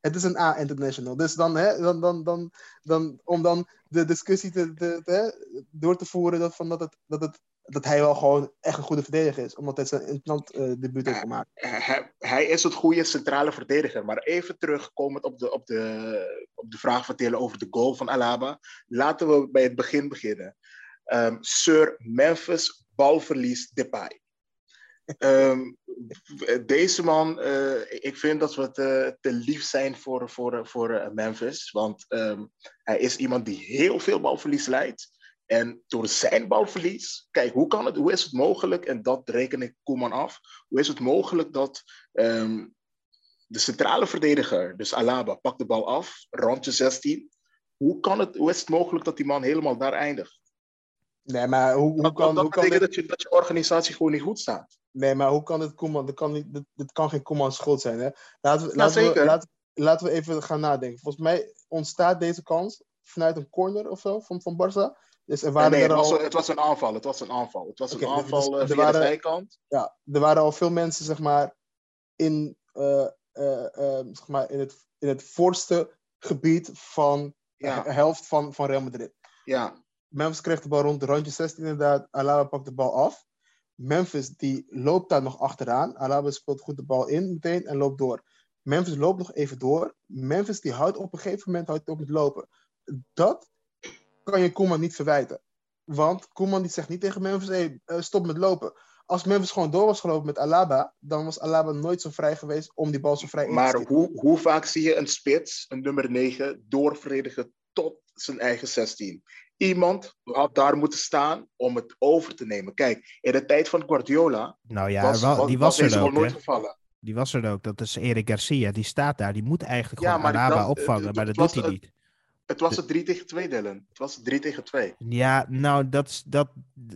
Speaker 3: Het is een A-international. Dus dan, hè, dan, dan, dan, dan, om dan de discussie te, te, te, door te voeren dat, van dat, het, dat, het, dat hij wel gewoon echt een goede verdediger is. Omdat hij zijn interland uh, debuut heeft gemaakt.
Speaker 2: Hij, hij, is het goede centrale verdediger. Maar even terugkomend op de, op de, op de vraag van Telen over de goal van Alaba. Laten we bij het begin beginnen. Um, Sir Memphis balverlies Depay. Um, deze man, uh, ik vind dat we te, te lief zijn voor, voor, voor uh, Memphis. Want um, hij is iemand die heel veel balverlies leidt. En door zijn balverlies, kijk, hoe, kan het, hoe is het mogelijk, en dat reken ik Koeman af, hoe is het mogelijk dat um, de centrale verdediger, dus Alaba, pakt de bal af, rondje 16. Hoe, kan het, hoe is het mogelijk dat die man helemaal daar eindigt?
Speaker 3: Nee, maar hoe, hoe
Speaker 2: dat,
Speaker 3: kan...
Speaker 2: Dat
Speaker 3: kan
Speaker 2: betekent dit... dat, je, dat je organisatie gewoon niet goed staat.
Speaker 3: Nee, maar hoe kan het Koeman... Dat kan, niet, dat, dat kan geen Koeman schuld zijn, hè? Laten we, laten, we, laten, laten we even gaan nadenken. Volgens mij ontstaat deze kans vanuit een corner of zo van, van Barça. Dus er waren
Speaker 2: nee, nee
Speaker 3: er
Speaker 2: het,
Speaker 3: al...
Speaker 2: was, het was een aanval. Het was een aanval. Het was een
Speaker 3: Oké,
Speaker 2: aanval
Speaker 3: dus
Speaker 2: uh, via
Speaker 3: waren-
Speaker 2: de zijkant.
Speaker 3: Ja, er waren al veel mensen, zeg maar, in, eh, eh, zeg maar, in, het, in het voorste gebied van
Speaker 2: Ja,
Speaker 3: de helft van, van Real Madrid.
Speaker 2: ja.
Speaker 3: Memphis kreeg de bal rond de randje 16 inderdaad. Alaba pakt de bal af. Memphis die loopt daar nog achteraan. Alaba speelt goed de bal in meteen en loopt door. Memphis loopt nog even door. Memphis die houdt op een gegeven moment houdt op met lopen. Dat kan je Koeman niet verwijten. Want Koeman die zegt niet tegen Memphis, hey, eh, stop met lopen. Als Memphis gewoon door was gelopen met Alaba, dan was Alaba nooit zo vrij geweest om die bal zo vrij in te
Speaker 2: Maar hoe, hoe vaak zie je een spits, een nummer 9, doorverdedigen tot zijn eigen 16? Iemand had daar moeten staan om het over te nemen. Kijk, in de tijd van Guardiola
Speaker 1: Nou ja,
Speaker 2: was,
Speaker 1: wel-
Speaker 2: was,
Speaker 1: die
Speaker 2: was
Speaker 1: was er ook.
Speaker 2: nooit
Speaker 1: Hè?
Speaker 2: gevallen.
Speaker 1: Die was er ook. Dat is Erik Garcia. Die staat daar. Die moet eigenlijk
Speaker 2: Ja,
Speaker 1: gewoon Alaba
Speaker 2: dat-
Speaker 1: opvangen.
Speaker 2: het-
Speaker 1: maar
Speaker 2: het
Speaker 1: dat doet hij
Speaker 2: het-
Speaker 1: niet.
Speaker 2: Het was het 3 tegen 2, Dylan. Het was 3 tegen 2.
Speaker 1: Ja, nou, dat, is- dat,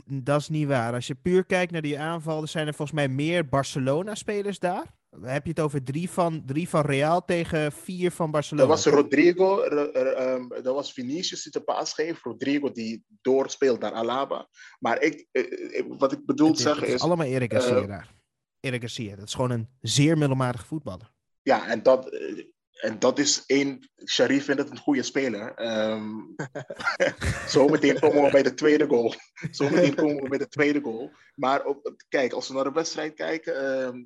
Speaker 1: dat is niet waar. Als je puur kijkt naar die aanval, zijn er volgens mij meer Barcelona-spelers daar. Heb je het over drie van, drie van Real tegen vier van Barcelona?
Speaker 2: Dat was Rodrigo, ehm, dat was Vinicius die de paas geeft. Rodrigo die doorspeelt naar Alaba. Maar ik, eh, eh, wat ik bedoel te
Speaker 1: is-
Speaker 2: zeggen
Speaker 1: is allemaal Erik Garcia
Speaker 2: eh,
Speaker 1: daar. Erik Garcia, dat is gewoon een zeer middelmatige voetballer.
Speaker 2: ja, en dat, eh, en dat is één. Sharif vindt het een goede speler. Ehm zometeen komen we bij de tweede goal. Zometeen komen we bij de tweede goal. Maar op, kijk, als we naar de wedstrijd kijken. ehm,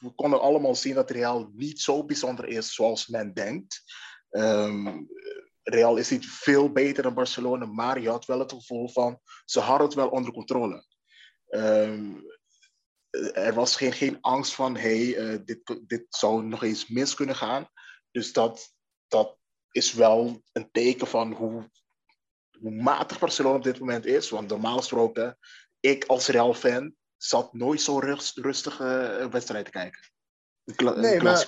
Speaker 2: we konden allemaal zien dat Real niet zo bijzonder is zoals men denkt. Ehm, Real is niet veel beter dan Barcelona, maar je had wel het gevoel van ze hadden het wel onder controle. Ehm, er was geen, geen angst van hey, eh, dit, dit zou nog eens mis kunnen gaan. Dus dat, dat is wel een teken van hoe, hoe matig Barcelona op dit moment is. Want normaal gesproken, ik als Real-fan zat nooit zo rust, rustig eh, wedstrijd te kijken. Een
Speaker 3: Nee, maar-.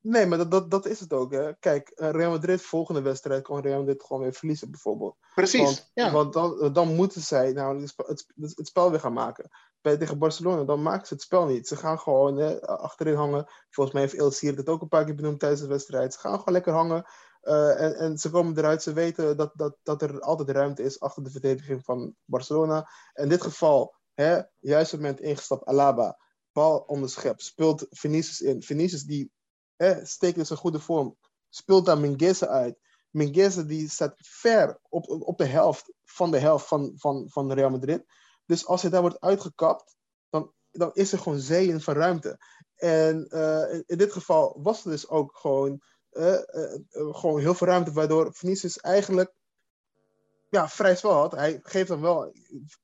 Speaker 3: Nee, maar dat, dat, dat is het ook. Hè. Kijk, eh, Real Madrid, volgende wedstrijd, kan Real Madrid gewoon weer verliezen, bijvoorbeeld.
Speaker 2: Precies.
Speaker 3: Want,
Speaker 2: ja.
Speaker 3: want dan, dan moeten zij nou het, spe- het, het, het spel weer gaan maken. Bij, tegen Barcelona, dan maken ze het spel niet. Ze gaan gewoon hè, achterin hangen. Volgens mij heeft El Sier het ook een paar keer benoemd tijdens de wedstrijd. Ze gaan gewoon lekker hangen. eh, en, en ze komen eruit. Ze weten dat, dat, dat er altijd ruimte is achter de verdediging van Barcelona. In dit geval, hè, juist op het moment ingestapt, Alaba. Bal onderschept. Speelt Vinicius in. Vinicius die steekt in zijn goede vorm. Speelt daar Mingueza uit. Mingueza die staat ver op, op de helft van de helft van, van, van Real Madrid. Dus als hij daar wordt uitgekapt, dan, dan is er gewoon zeeën van ruimte. En eh, in, dit geval was er dus ook gewoon, eh, eh, gewoon heel veel ruimte, waardoor Vinicius eigenlijk ja, vrij spel had. Hij geeft dan wel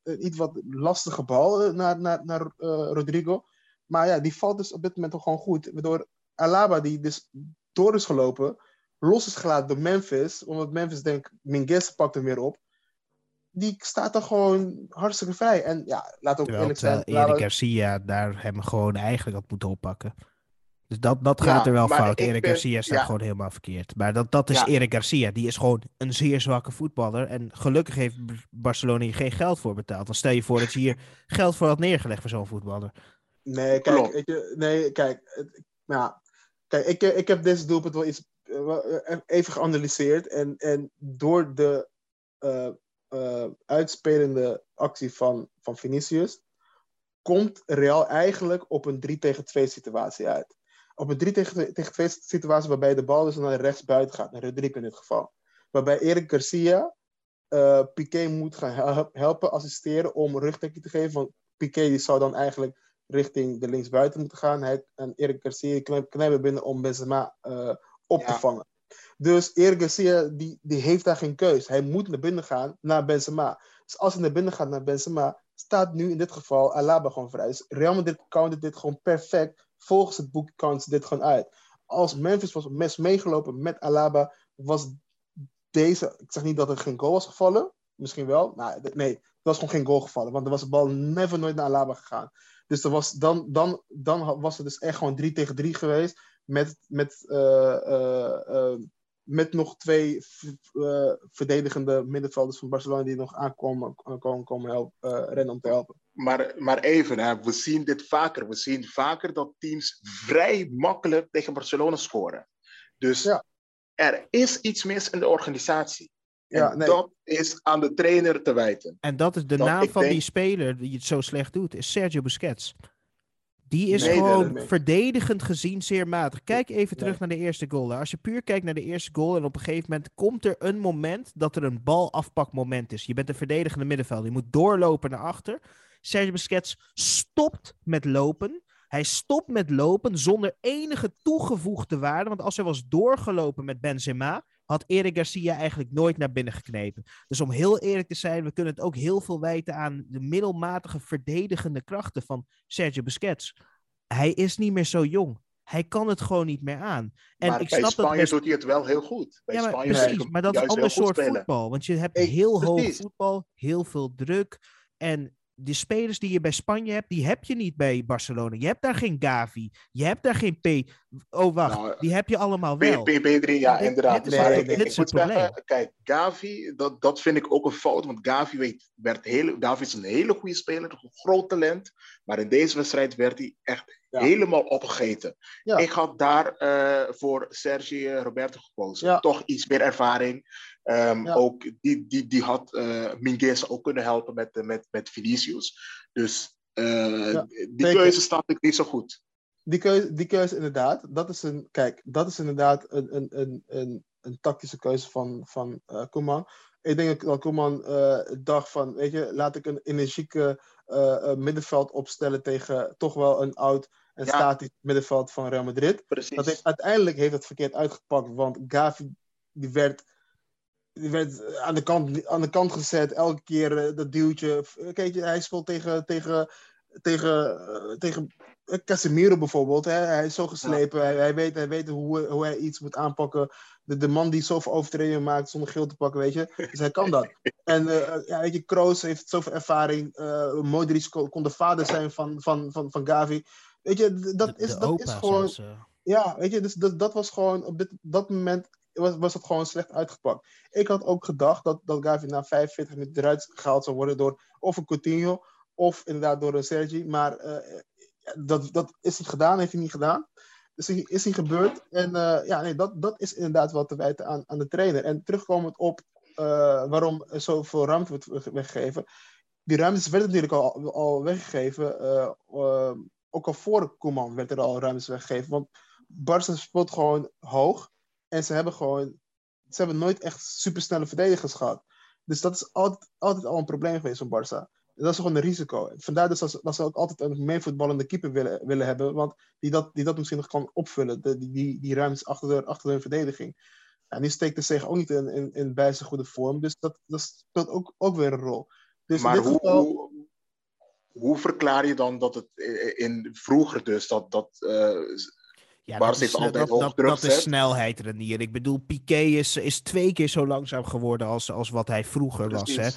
Speaker 3: een iets wat lastige bal eh, naar, naar, naar eh, Rodrigo. Maar ja, die valt dus op dit moment toch gewoon goed. Waardoor Alaba, die dus door is gelopen, los is gelaten door Memphis. Omdat Memphis denkt, Minguez pakt hem weer op. Die staat dan gewoon hartstikke vrij. En ja, laat ook
Speaker 1: Terwijl,
Speaker 3: eerlijk zijn.
Speaker 1: terwijl Erik Garcia daar hem gewoon eigenlijk had moeten oppakken. Dus dat, dat
Speaker 2: Ja,
Speaker 1: gaat er wel fout.
Speaker 2: ik
Speaker 1: Erik
Speaker 2: ben-
Speaker 1: Garcia staat
Speaker 2: ja.
Speaker 1: gewoon helemaal verkeerd. Maar dat, dat is
Speaker 2: Ja.
Speaker 1: Erik Garcia. Die is gewoon een zeer zwakke voetballer. En gelukkig heeft Barcelona hier geen geld voor betaald. Dan stel je voor dat je hier geld voor had neergelegd voor zo'n voetballer.
Speaker 3: Nee, kijk, ik, nee, kijk, ja, kijk ik, eh, ik heb deze doelpunt wel iets eh, wel, eh, even geanalyseerd. En, en door de eh, eh, uitspelende actie van, van Vinicius, komt Real eigenlijk op een 3 tegen 2 situatie uit. Op een 3 tegen, tegen 2 situatie waarbij de bal dus naar rechts buiten gaat, naar Rodrigo in dit geval. Waarbij Erik Garcia uh, Piqué moet gaan helpen, assisteren om rugdekking te geven. Want Piqué die zou dan eigenlijk richting de linksbuiten moeten gaan. Hij, en Erik Garcia knijpen binnen om Benzema uh, op te vangen. Dus Erik Garcia die, die heeft daar geen keus. Hij moet naar binnen gaan naar Benzema. Dus als hij naar binnen gaat naar Benzema, staat nu in dit geval Alaba gewoon vrij. Dus Real Madrid countert dit gewoon perfect. Volgens het boek count dit gewoon uit. Als Memphis was mes meegelopen met Alaba, was deze... Ik zeg niet dat er geen goal was gevallen. Misschien wel. Maar nee, er was gewoon geen goal gevallen. Want er was de bal never nooit naar Alaba gegaan. Dus er was, dan, dan, dan was het dus echt gewoon 3 tegen 3 geweest. Met, met, uh, uh, met nog twee verdedigende middenvelders van Barcelona die nog aankomen komen, komen helpen, rennen om te helpen.
Speaker 2: Maar, maar even, hè, we zien dit vaker. We zien vaker dat teams vrij makkelijk tegen Barcelona scoren. Dus ja. er is iets mis in de organisatie. Ja, nee. dat is aan de trainer te wijten.
Speaker 1: En dat is de naam van die speler die het zo slecht doet, is Sergio Busquets. Die is gewoon verdedigend gezien zeer matig. Kijk even terug naar de eerste goal. Als je puur kijkt naar de eerste goal en op een gegeven moment komt er een moment dat er een balafpakmoment is. Je bent een verdedigende middenveld. Je moet doorlopen naar achter. Sergio Busquets stopt met lopen. Hij stopt met lopen zonder enige toegevoegde waarde. Want als hij was doorgelopen met Benzema, had Erik Garcia eigenlijk nooit naar binnen geknepen. Dus om heel eerlijk te zijn, we kunnen het ook heel veel wijten aan de middelmatige verdedigende krachten van Sergio Busquets. Hij is niet meer zo jong. Hij kan het gewoon niet meer aan.
Speaker 2: En maar ik bij snap Spanje dat doet hij het wel heel goed. Bij
Speaker 1: ja, maar Spanje precies, maar dat is een ander soort voetbal. Want je hebt heel hoog voetbal, heel veel druk. En de spelers die je bij Spanje hebt, die heb je niet bij Barcelona. Je hebt daar geen Gavi. Je hebt daar geen P. Oh, wacht. Nou, die heb je allemaal wel.
Speaker 2: P, P3, ja, inderdaad. Dit, maar ik, ik moet zeggen, kijk, Gavi, dat, dat vind ik ook een fout. Want Gavi, weet, werd hele, Gavi is een hele goede speler, een groot talent. Maar in deze wedstrijd werd hij echt helemaal opgegeten. Ik had daar uh, voor Sergi Roberto gekozen. Toch iets meer ervaring. Um, ook, die, die, die had uh, Minguez ook kunnen helpen met, met, met Vinicius. Dus uh, die keuze staat ik niet zo goed.
Speaker 3: Die keuze, die keuze inderdaad. Dat is een, kijk, dat is inderdaad een, een, een, een, een tactische keuze van, van uh, Koeman. Ik denk dat Koeman dacht van, weet je, laat ik een energieke middenveld opstellen tegen toch wel een oud en ja. statisch middenveld van Real Madrid.
Speaker 2: Precies.
Speaker 3: Dat heeft, uiteindelijk heeft het verkeerd uitgepakt, want Gavi die werd die werd aan de kant, aan de kant gezet, elke keer uh, dat duwtje. Kijk, hij speelt tegen, tegen, tegen, uh, tegen Casemiro bijvoorbeeld. Hè? Hij is zo geslepen, hij, hij, weet, hij weet hoe, hoe hij iets moet aanpakken. De, de man die zoveel overtredingen maakt zonder geel te pakken, weet je. Dus hij kan dat. En uh, ja, weet je, Kroos heeft zoveel ervaring. Uh, Modric kon, kon de vader zijn van, van, van, van Gavi. Weet je, dat is, dat is gewoon... Ja, weet je, dus dat, dat was gewoon op dit, dat moment was, was het gewoon slecht uitgepakt. Ik had ook gedacht dat, dat Gavi na 45 minuten eruit gehaald zou worden door of een Coutinho of inderdaad door Sergi. Maar uh, dat, dat is niet gedaan, heeft hij niet gedaan. Dus is niet gebeurd. En uh, ja, nee, dat, dat is inderdaad wat te wijten aan, aan de trainer. En terugkomend op uh, waarom er zoveel ruimte wordt weggegeven. Die ruimtes werden natuurlijk al, al weggegeven. ook al voor Koeman werd er al ruimtes weggegeven. Want Barca speelt gewoon hoog. En ze hebben gewoon, ze hebben nooit echt supersnelle verdedigers gehad. Dus dat is altijd, altijd al een probleem geweest van Barça. Dat is gewoon een risico. Vandaar dus dat ze, dat ze ook altijd een meevoetballende keeper willen, willen hebben, want die dat, die dat misschien nog kan opvullen, de, die, die, die ruimtes achter de, achter hun verdediging. En die steekt de zich ook niet in, in, in bij zijn goede vorm, dus dat, dat speelt ook, ook weer een rol. Dus
Speaker 2: maar hoe, geval... hoe, verklaar je dan dat het in vroeger dus dat, dat uh,
Speaker 1: ja, dat is, altijd dat, dat, is snelheid, Renier. Ik bedoel, Piqué is, is twee keer zo langzaam geworden als, als wat hij vroeger was. Hè?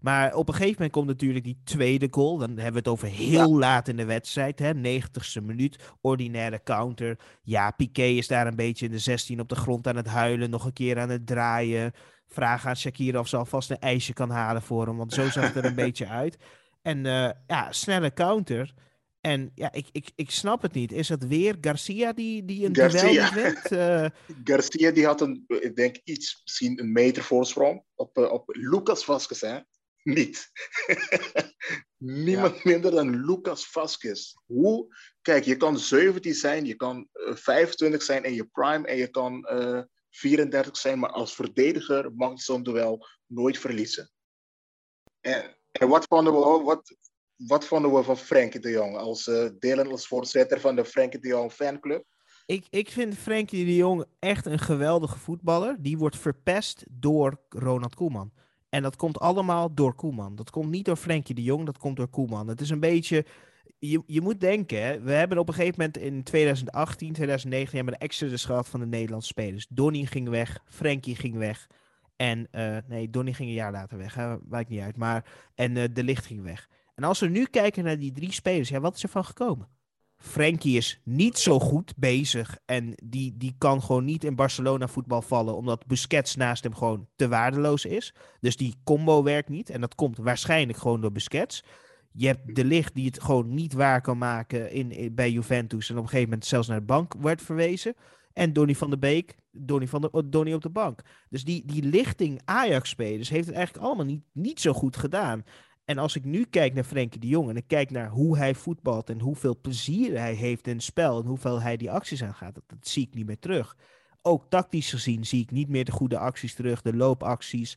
Speaker 1: Maar op een gegeven moment komt natuurlijk die tweede goal. Dan hebben we het over heel laat in de wedstrijd. Hè? 90ste minuut, ordinaire counter. Ja, Piqué is daar een beetje in de 16 op de grond aan het huilen. Nog een keer aan het draaien. Vraag aan Shakira of ze alvast een ijsje kan halen voor hem. Want zo zag het er een beetje uit. En uh, ja, snelle counter. En ja, ik, ik, ik snap het niet. Is het weer Garcia die, die een Garcia. duel wint? Uh...
Speaker 2: Garcia die had een, ik denk iets, misschien een meter voorsprong op, uh, op Lucas Vasquez, hè? Niet. Niemand minder dan Lucas Vasquez. Hoe kijk, je kan 17 zijn, je kan 25 zijn in je prime en je kan 34 zijn, maar als verdediger mag je zo'n duel nooit verliezen. En, en wat, vonden we, wat, wat vonden we van Frenkie de Jong als uh, delen als voorzitter van de Frenkie de Jong fanclub?
Speaker 1: Ik, ik vind Frenkie de Jong echt een geweldige voetballer. Die wordt verpest door Ronald Koeman. En dat komt allemaal door Koeman. Dat komt niet door Frenkie de Jong, dat komt door Koeman. Het is een beetje. Je, je moet denken, we hebben op een gegeven moment in 2018, 2019 hebben we de exodus gehad van de Nederlandse spelers. Donny ging weg, Frenkie ging weg. En uh, nee, Donny ging een jaar later weg, hè, wijkt niet uit. Maar, en uh, De Licht ging weg. En als we nu kijken naar die drie spelers, ja, wat is er van gekomen? Frenkie is niet zo goed bezig en die, die kan gewoon niet in Barcelona voetbal vallen, omdat Busquets naast hem gewoon te waardeloos is. Dus die combo werkt niet en dat komt waarschijnlijk gewoon door Busquets. Je hebt De Licht die het gewoon niet waar kan maken in, bij Juventus en op een gegeven moment zelfs naar de bank werd verwezen. En Donny van der Beek, Donny, van de, Donny op de bank. Dus die, die lichting Ajax-spelers heeft het eigenlijk allemaal niet, niet zo goed gedaan. En als ik nu kijk naar Frenkie de Jong en ik kijk naar hoe hij voetbalt en hoeveel plezier hij heeft in het spel en hoeveel hij die acties aangaat, dat, dat zie ik niet meer terug. Ook tactisch gezien zie ik niet meer de goede acties terug, de loopacties.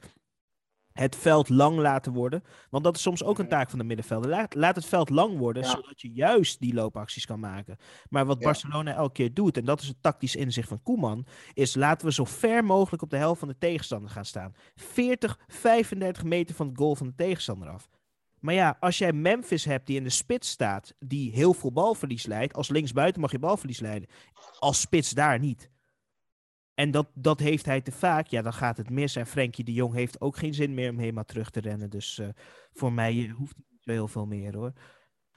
Speaker 1: Het veld lang laten worden. Want dat is soms ook een taak van de middenvelder. Laat, laat het veld lang worden, zodat je juist die loopacties kan maken. Maar wat Barcelona elke keer doet, en dat is het tactisch inzicht van Koeman, is laten we zo ver mogelijk op de helft van de tegenstander gaan staan. 40, 35 meter van het goal van de tegenstander af. Maar ja, als jij Memphis hebt die in de spits staat, die heel veel balverlies leidt, als linksbuiten mag je balverlies leiden. Als spits daar niet. En dat, dat heeft hij te vaak, ja, dan gaat het mis. En Frenkie de Jong heeft ook geen zin meer om helemaal terug te rennen. Dus uh, voor mij hoeft hij niet zo heel veel meer hoor.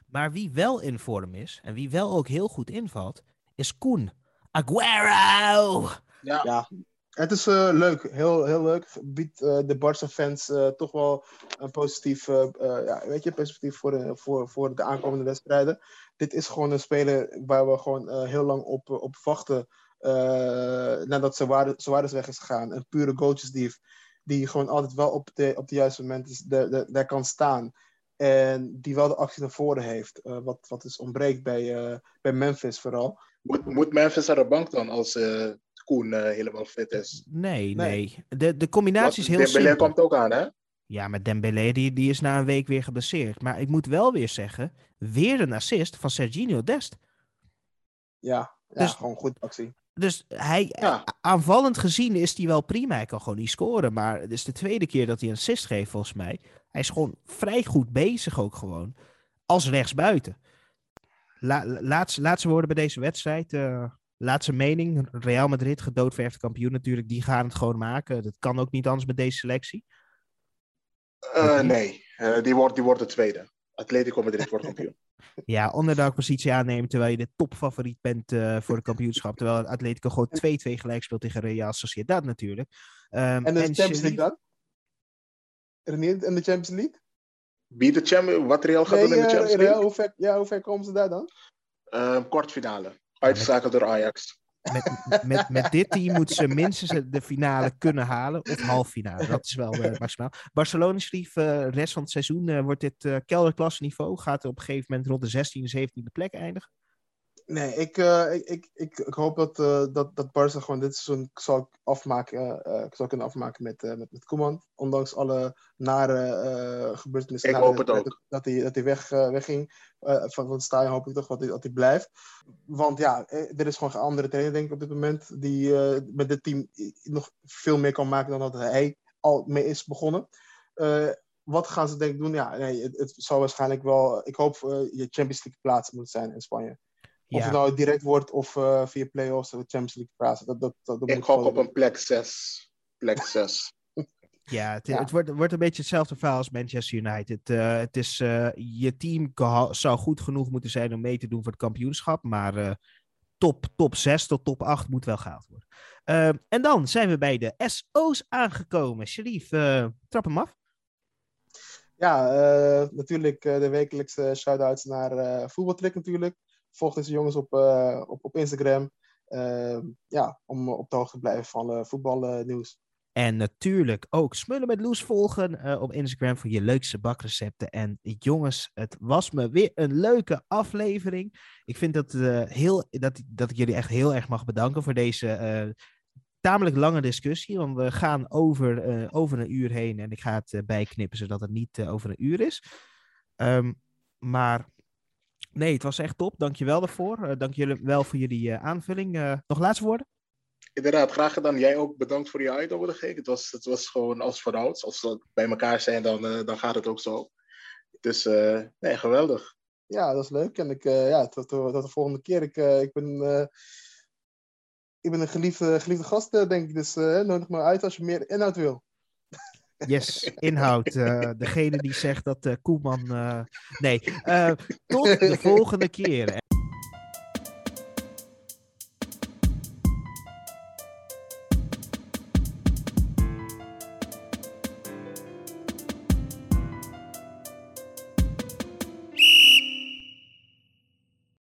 Speaker 1: Maar wie wel in vorm is, en wie wel ook heel goed invalt, is Koen. Aguero!
Speaker 3: Ja. ja. Het is uh, leuk, heel, heel leuk. Biedt uh, de Barca-fans uh, toch wel een positief, ja, weet je, perspectief voor de, voor, voor de aankomende wedstrijden. Dit is gewoon een speler waar we gewoon heel lang op, op wachten nadat Suarez weg is gegaan. Een pure goaltjesdief die gewoon altijd wel op de, op de juiste momenten daar kan staan. En die wel de actie naar voren heeft. wat, wat dus ontbreekt bij, bij Memphis vooral.
Speaker 2: Moet, moet Memphis naar de bank dan als Koen uh, helemaal fit is.
Speaker 1: Nee, nee. De, de combinatie is heel Dembélé
Speaker 2: simpel. komt ook aan, hè?
Speaker 1: Ja, maar Dembélé die, die is na een week weer geblesseerd. Maar ik moet wel weer zeggen, weer een assist van Serginho Dest.
Speaker 3: Ja, ja dus, gewoon goed actie.
Speaker 1: Dus hij, aanvallend gezien is hij wel prima. Hij kan gewoon niet scoren. Maar het is de tweede keer dat hij een assist geeft, volgens mij. Hij is gewoon vrij goed bezig ook gewoon. Als rechtsbuiten. La, laatste, laatste woorden bij deze wedstrijd. Uh, Laatste mening, Real Madrid, gedoodverfde kampioen natuurlijk, die gaan het gewoon maken. Dat kan ook niet anders met deze selectie.
Speaker 2: Uh, nee, uh, die, wordt, die wordt de tweede. Atletico Madrid wordt kampioen.
Speaker 1: ja, onderdak-positie aannemen terwijl je de topfavoriet bent uh, voor de kampioenschap. Terwijl Atletico gewoon 2-2 gelijk speelt tegen Real Sociedad natuurlijk.
Speaker 3: Um, en de en Champions League dan? Renier, en de Champions League?
Speaker 2: Wie de Champions wat Real gaat nee, doen in de Champions League?
Speaker 3: Real, hoe, ver, ja, hoe ver komen ze daar dan?
Speaker 2: Uh, kwartfinale. Uitgeschakeld door Ajax.
Speaker 1: Met, met, met dit team moeten ze minstens de finale kunnen halen. Of halffinale. Dat is wel uh, maximaal. Barcelona schreef, uh, rest van het seizoen uh, wordt dit kelderklasse Gaat op een gegeven moment rond de 16e, 17e plek eindigen.
Speaker 3: Nee, ik, uh, ik, ik, ik, ik, hoop dat, uh, dat, dat Barca gewoon dit seizoen zal, afmaken, uh, zal kunnen afmaken met, met, met Koeman. Ondanks alle nare gebeurtenissen.
Speaker 2: Ik hoop het ook.
Speaker 3: Dat hij, dat hij weg, wegging van, van stadion, hoop ik toch dat hij, dat hij blijft. Want ja, er is gewoon geen andere trainer, denk ik, op dit moment. Die met dit team nog veel meer kan maken dan dat hij al mee is begonnen. wat gaan ze denk ik doen? Ja, nee, het, het zal waarschijnlijk wel... Ik hoop je Champions League plaats moet zijn in Spanje. Of het nou direct wordt of uh, via playoffs of Champions League praten. Dat, dat, dat,
Speaker 2: ik gok op een plek 6. Plek 6.
Speaker 1: ja, het, ja. het, wordt, wordt een beetje hetzelfde verhaal als Manchester United. Uh, het is, uh, je team zou goed genoeg moeten zijn om mee te doen voor het kampioenschap. Maar top, top 6 tot top 8 moet wel gehaald worden. en dan zijn we bij de SO's aangekomen. Sharif, trap hem af.
Speaker 3: Ja, natuurlijk de wekelijkse shout-outs naar Voetbaltrick natuurlijk. Volg deze jongens op, op, op Instagram. ja, om op de hoogte te blijven van voetbalnieuws.
Speaker 1: En natuurlijk ook Smullen met Loes volgen eh, op Instagram voor je leukste bakrecepten. En jongens, het was me weer een leuke aflevering. Ik vind dat, uh, heel, dat, dat ik jullie echt heel erg mag bedanken voor deze tamelijk lange discussie. Want we gaan over, over een uur heen en ik ga het bijknippen zodat het niet over een uur is. Um, maar nee, het was echt top. Dank je wel daarvoor. dank jullie wel voor jullie aanvulling. nog laatste woorden?
Speaker 2: Inderdaad, graag gedaan. Jij ook bedankt voor je uitnodiging. Het was, het was gewoon als vanouds. Als we bij elkaar zijn, dan, uh, dan gaat het ook zo. Dus uh, nee, geweldig.
Speaker 3: Ja, dat is leuk. En ik, uh, ja, tot, tot, de volgende keer. Ik, ik, ben, ik ben een geliefde, geliefde gast, denk ik. Dus nodig me uit als je meer inhoud wil.
Speaker 1: Yes, inhoud. degene die zegt dat Koeman. nee, tot de volgende keer.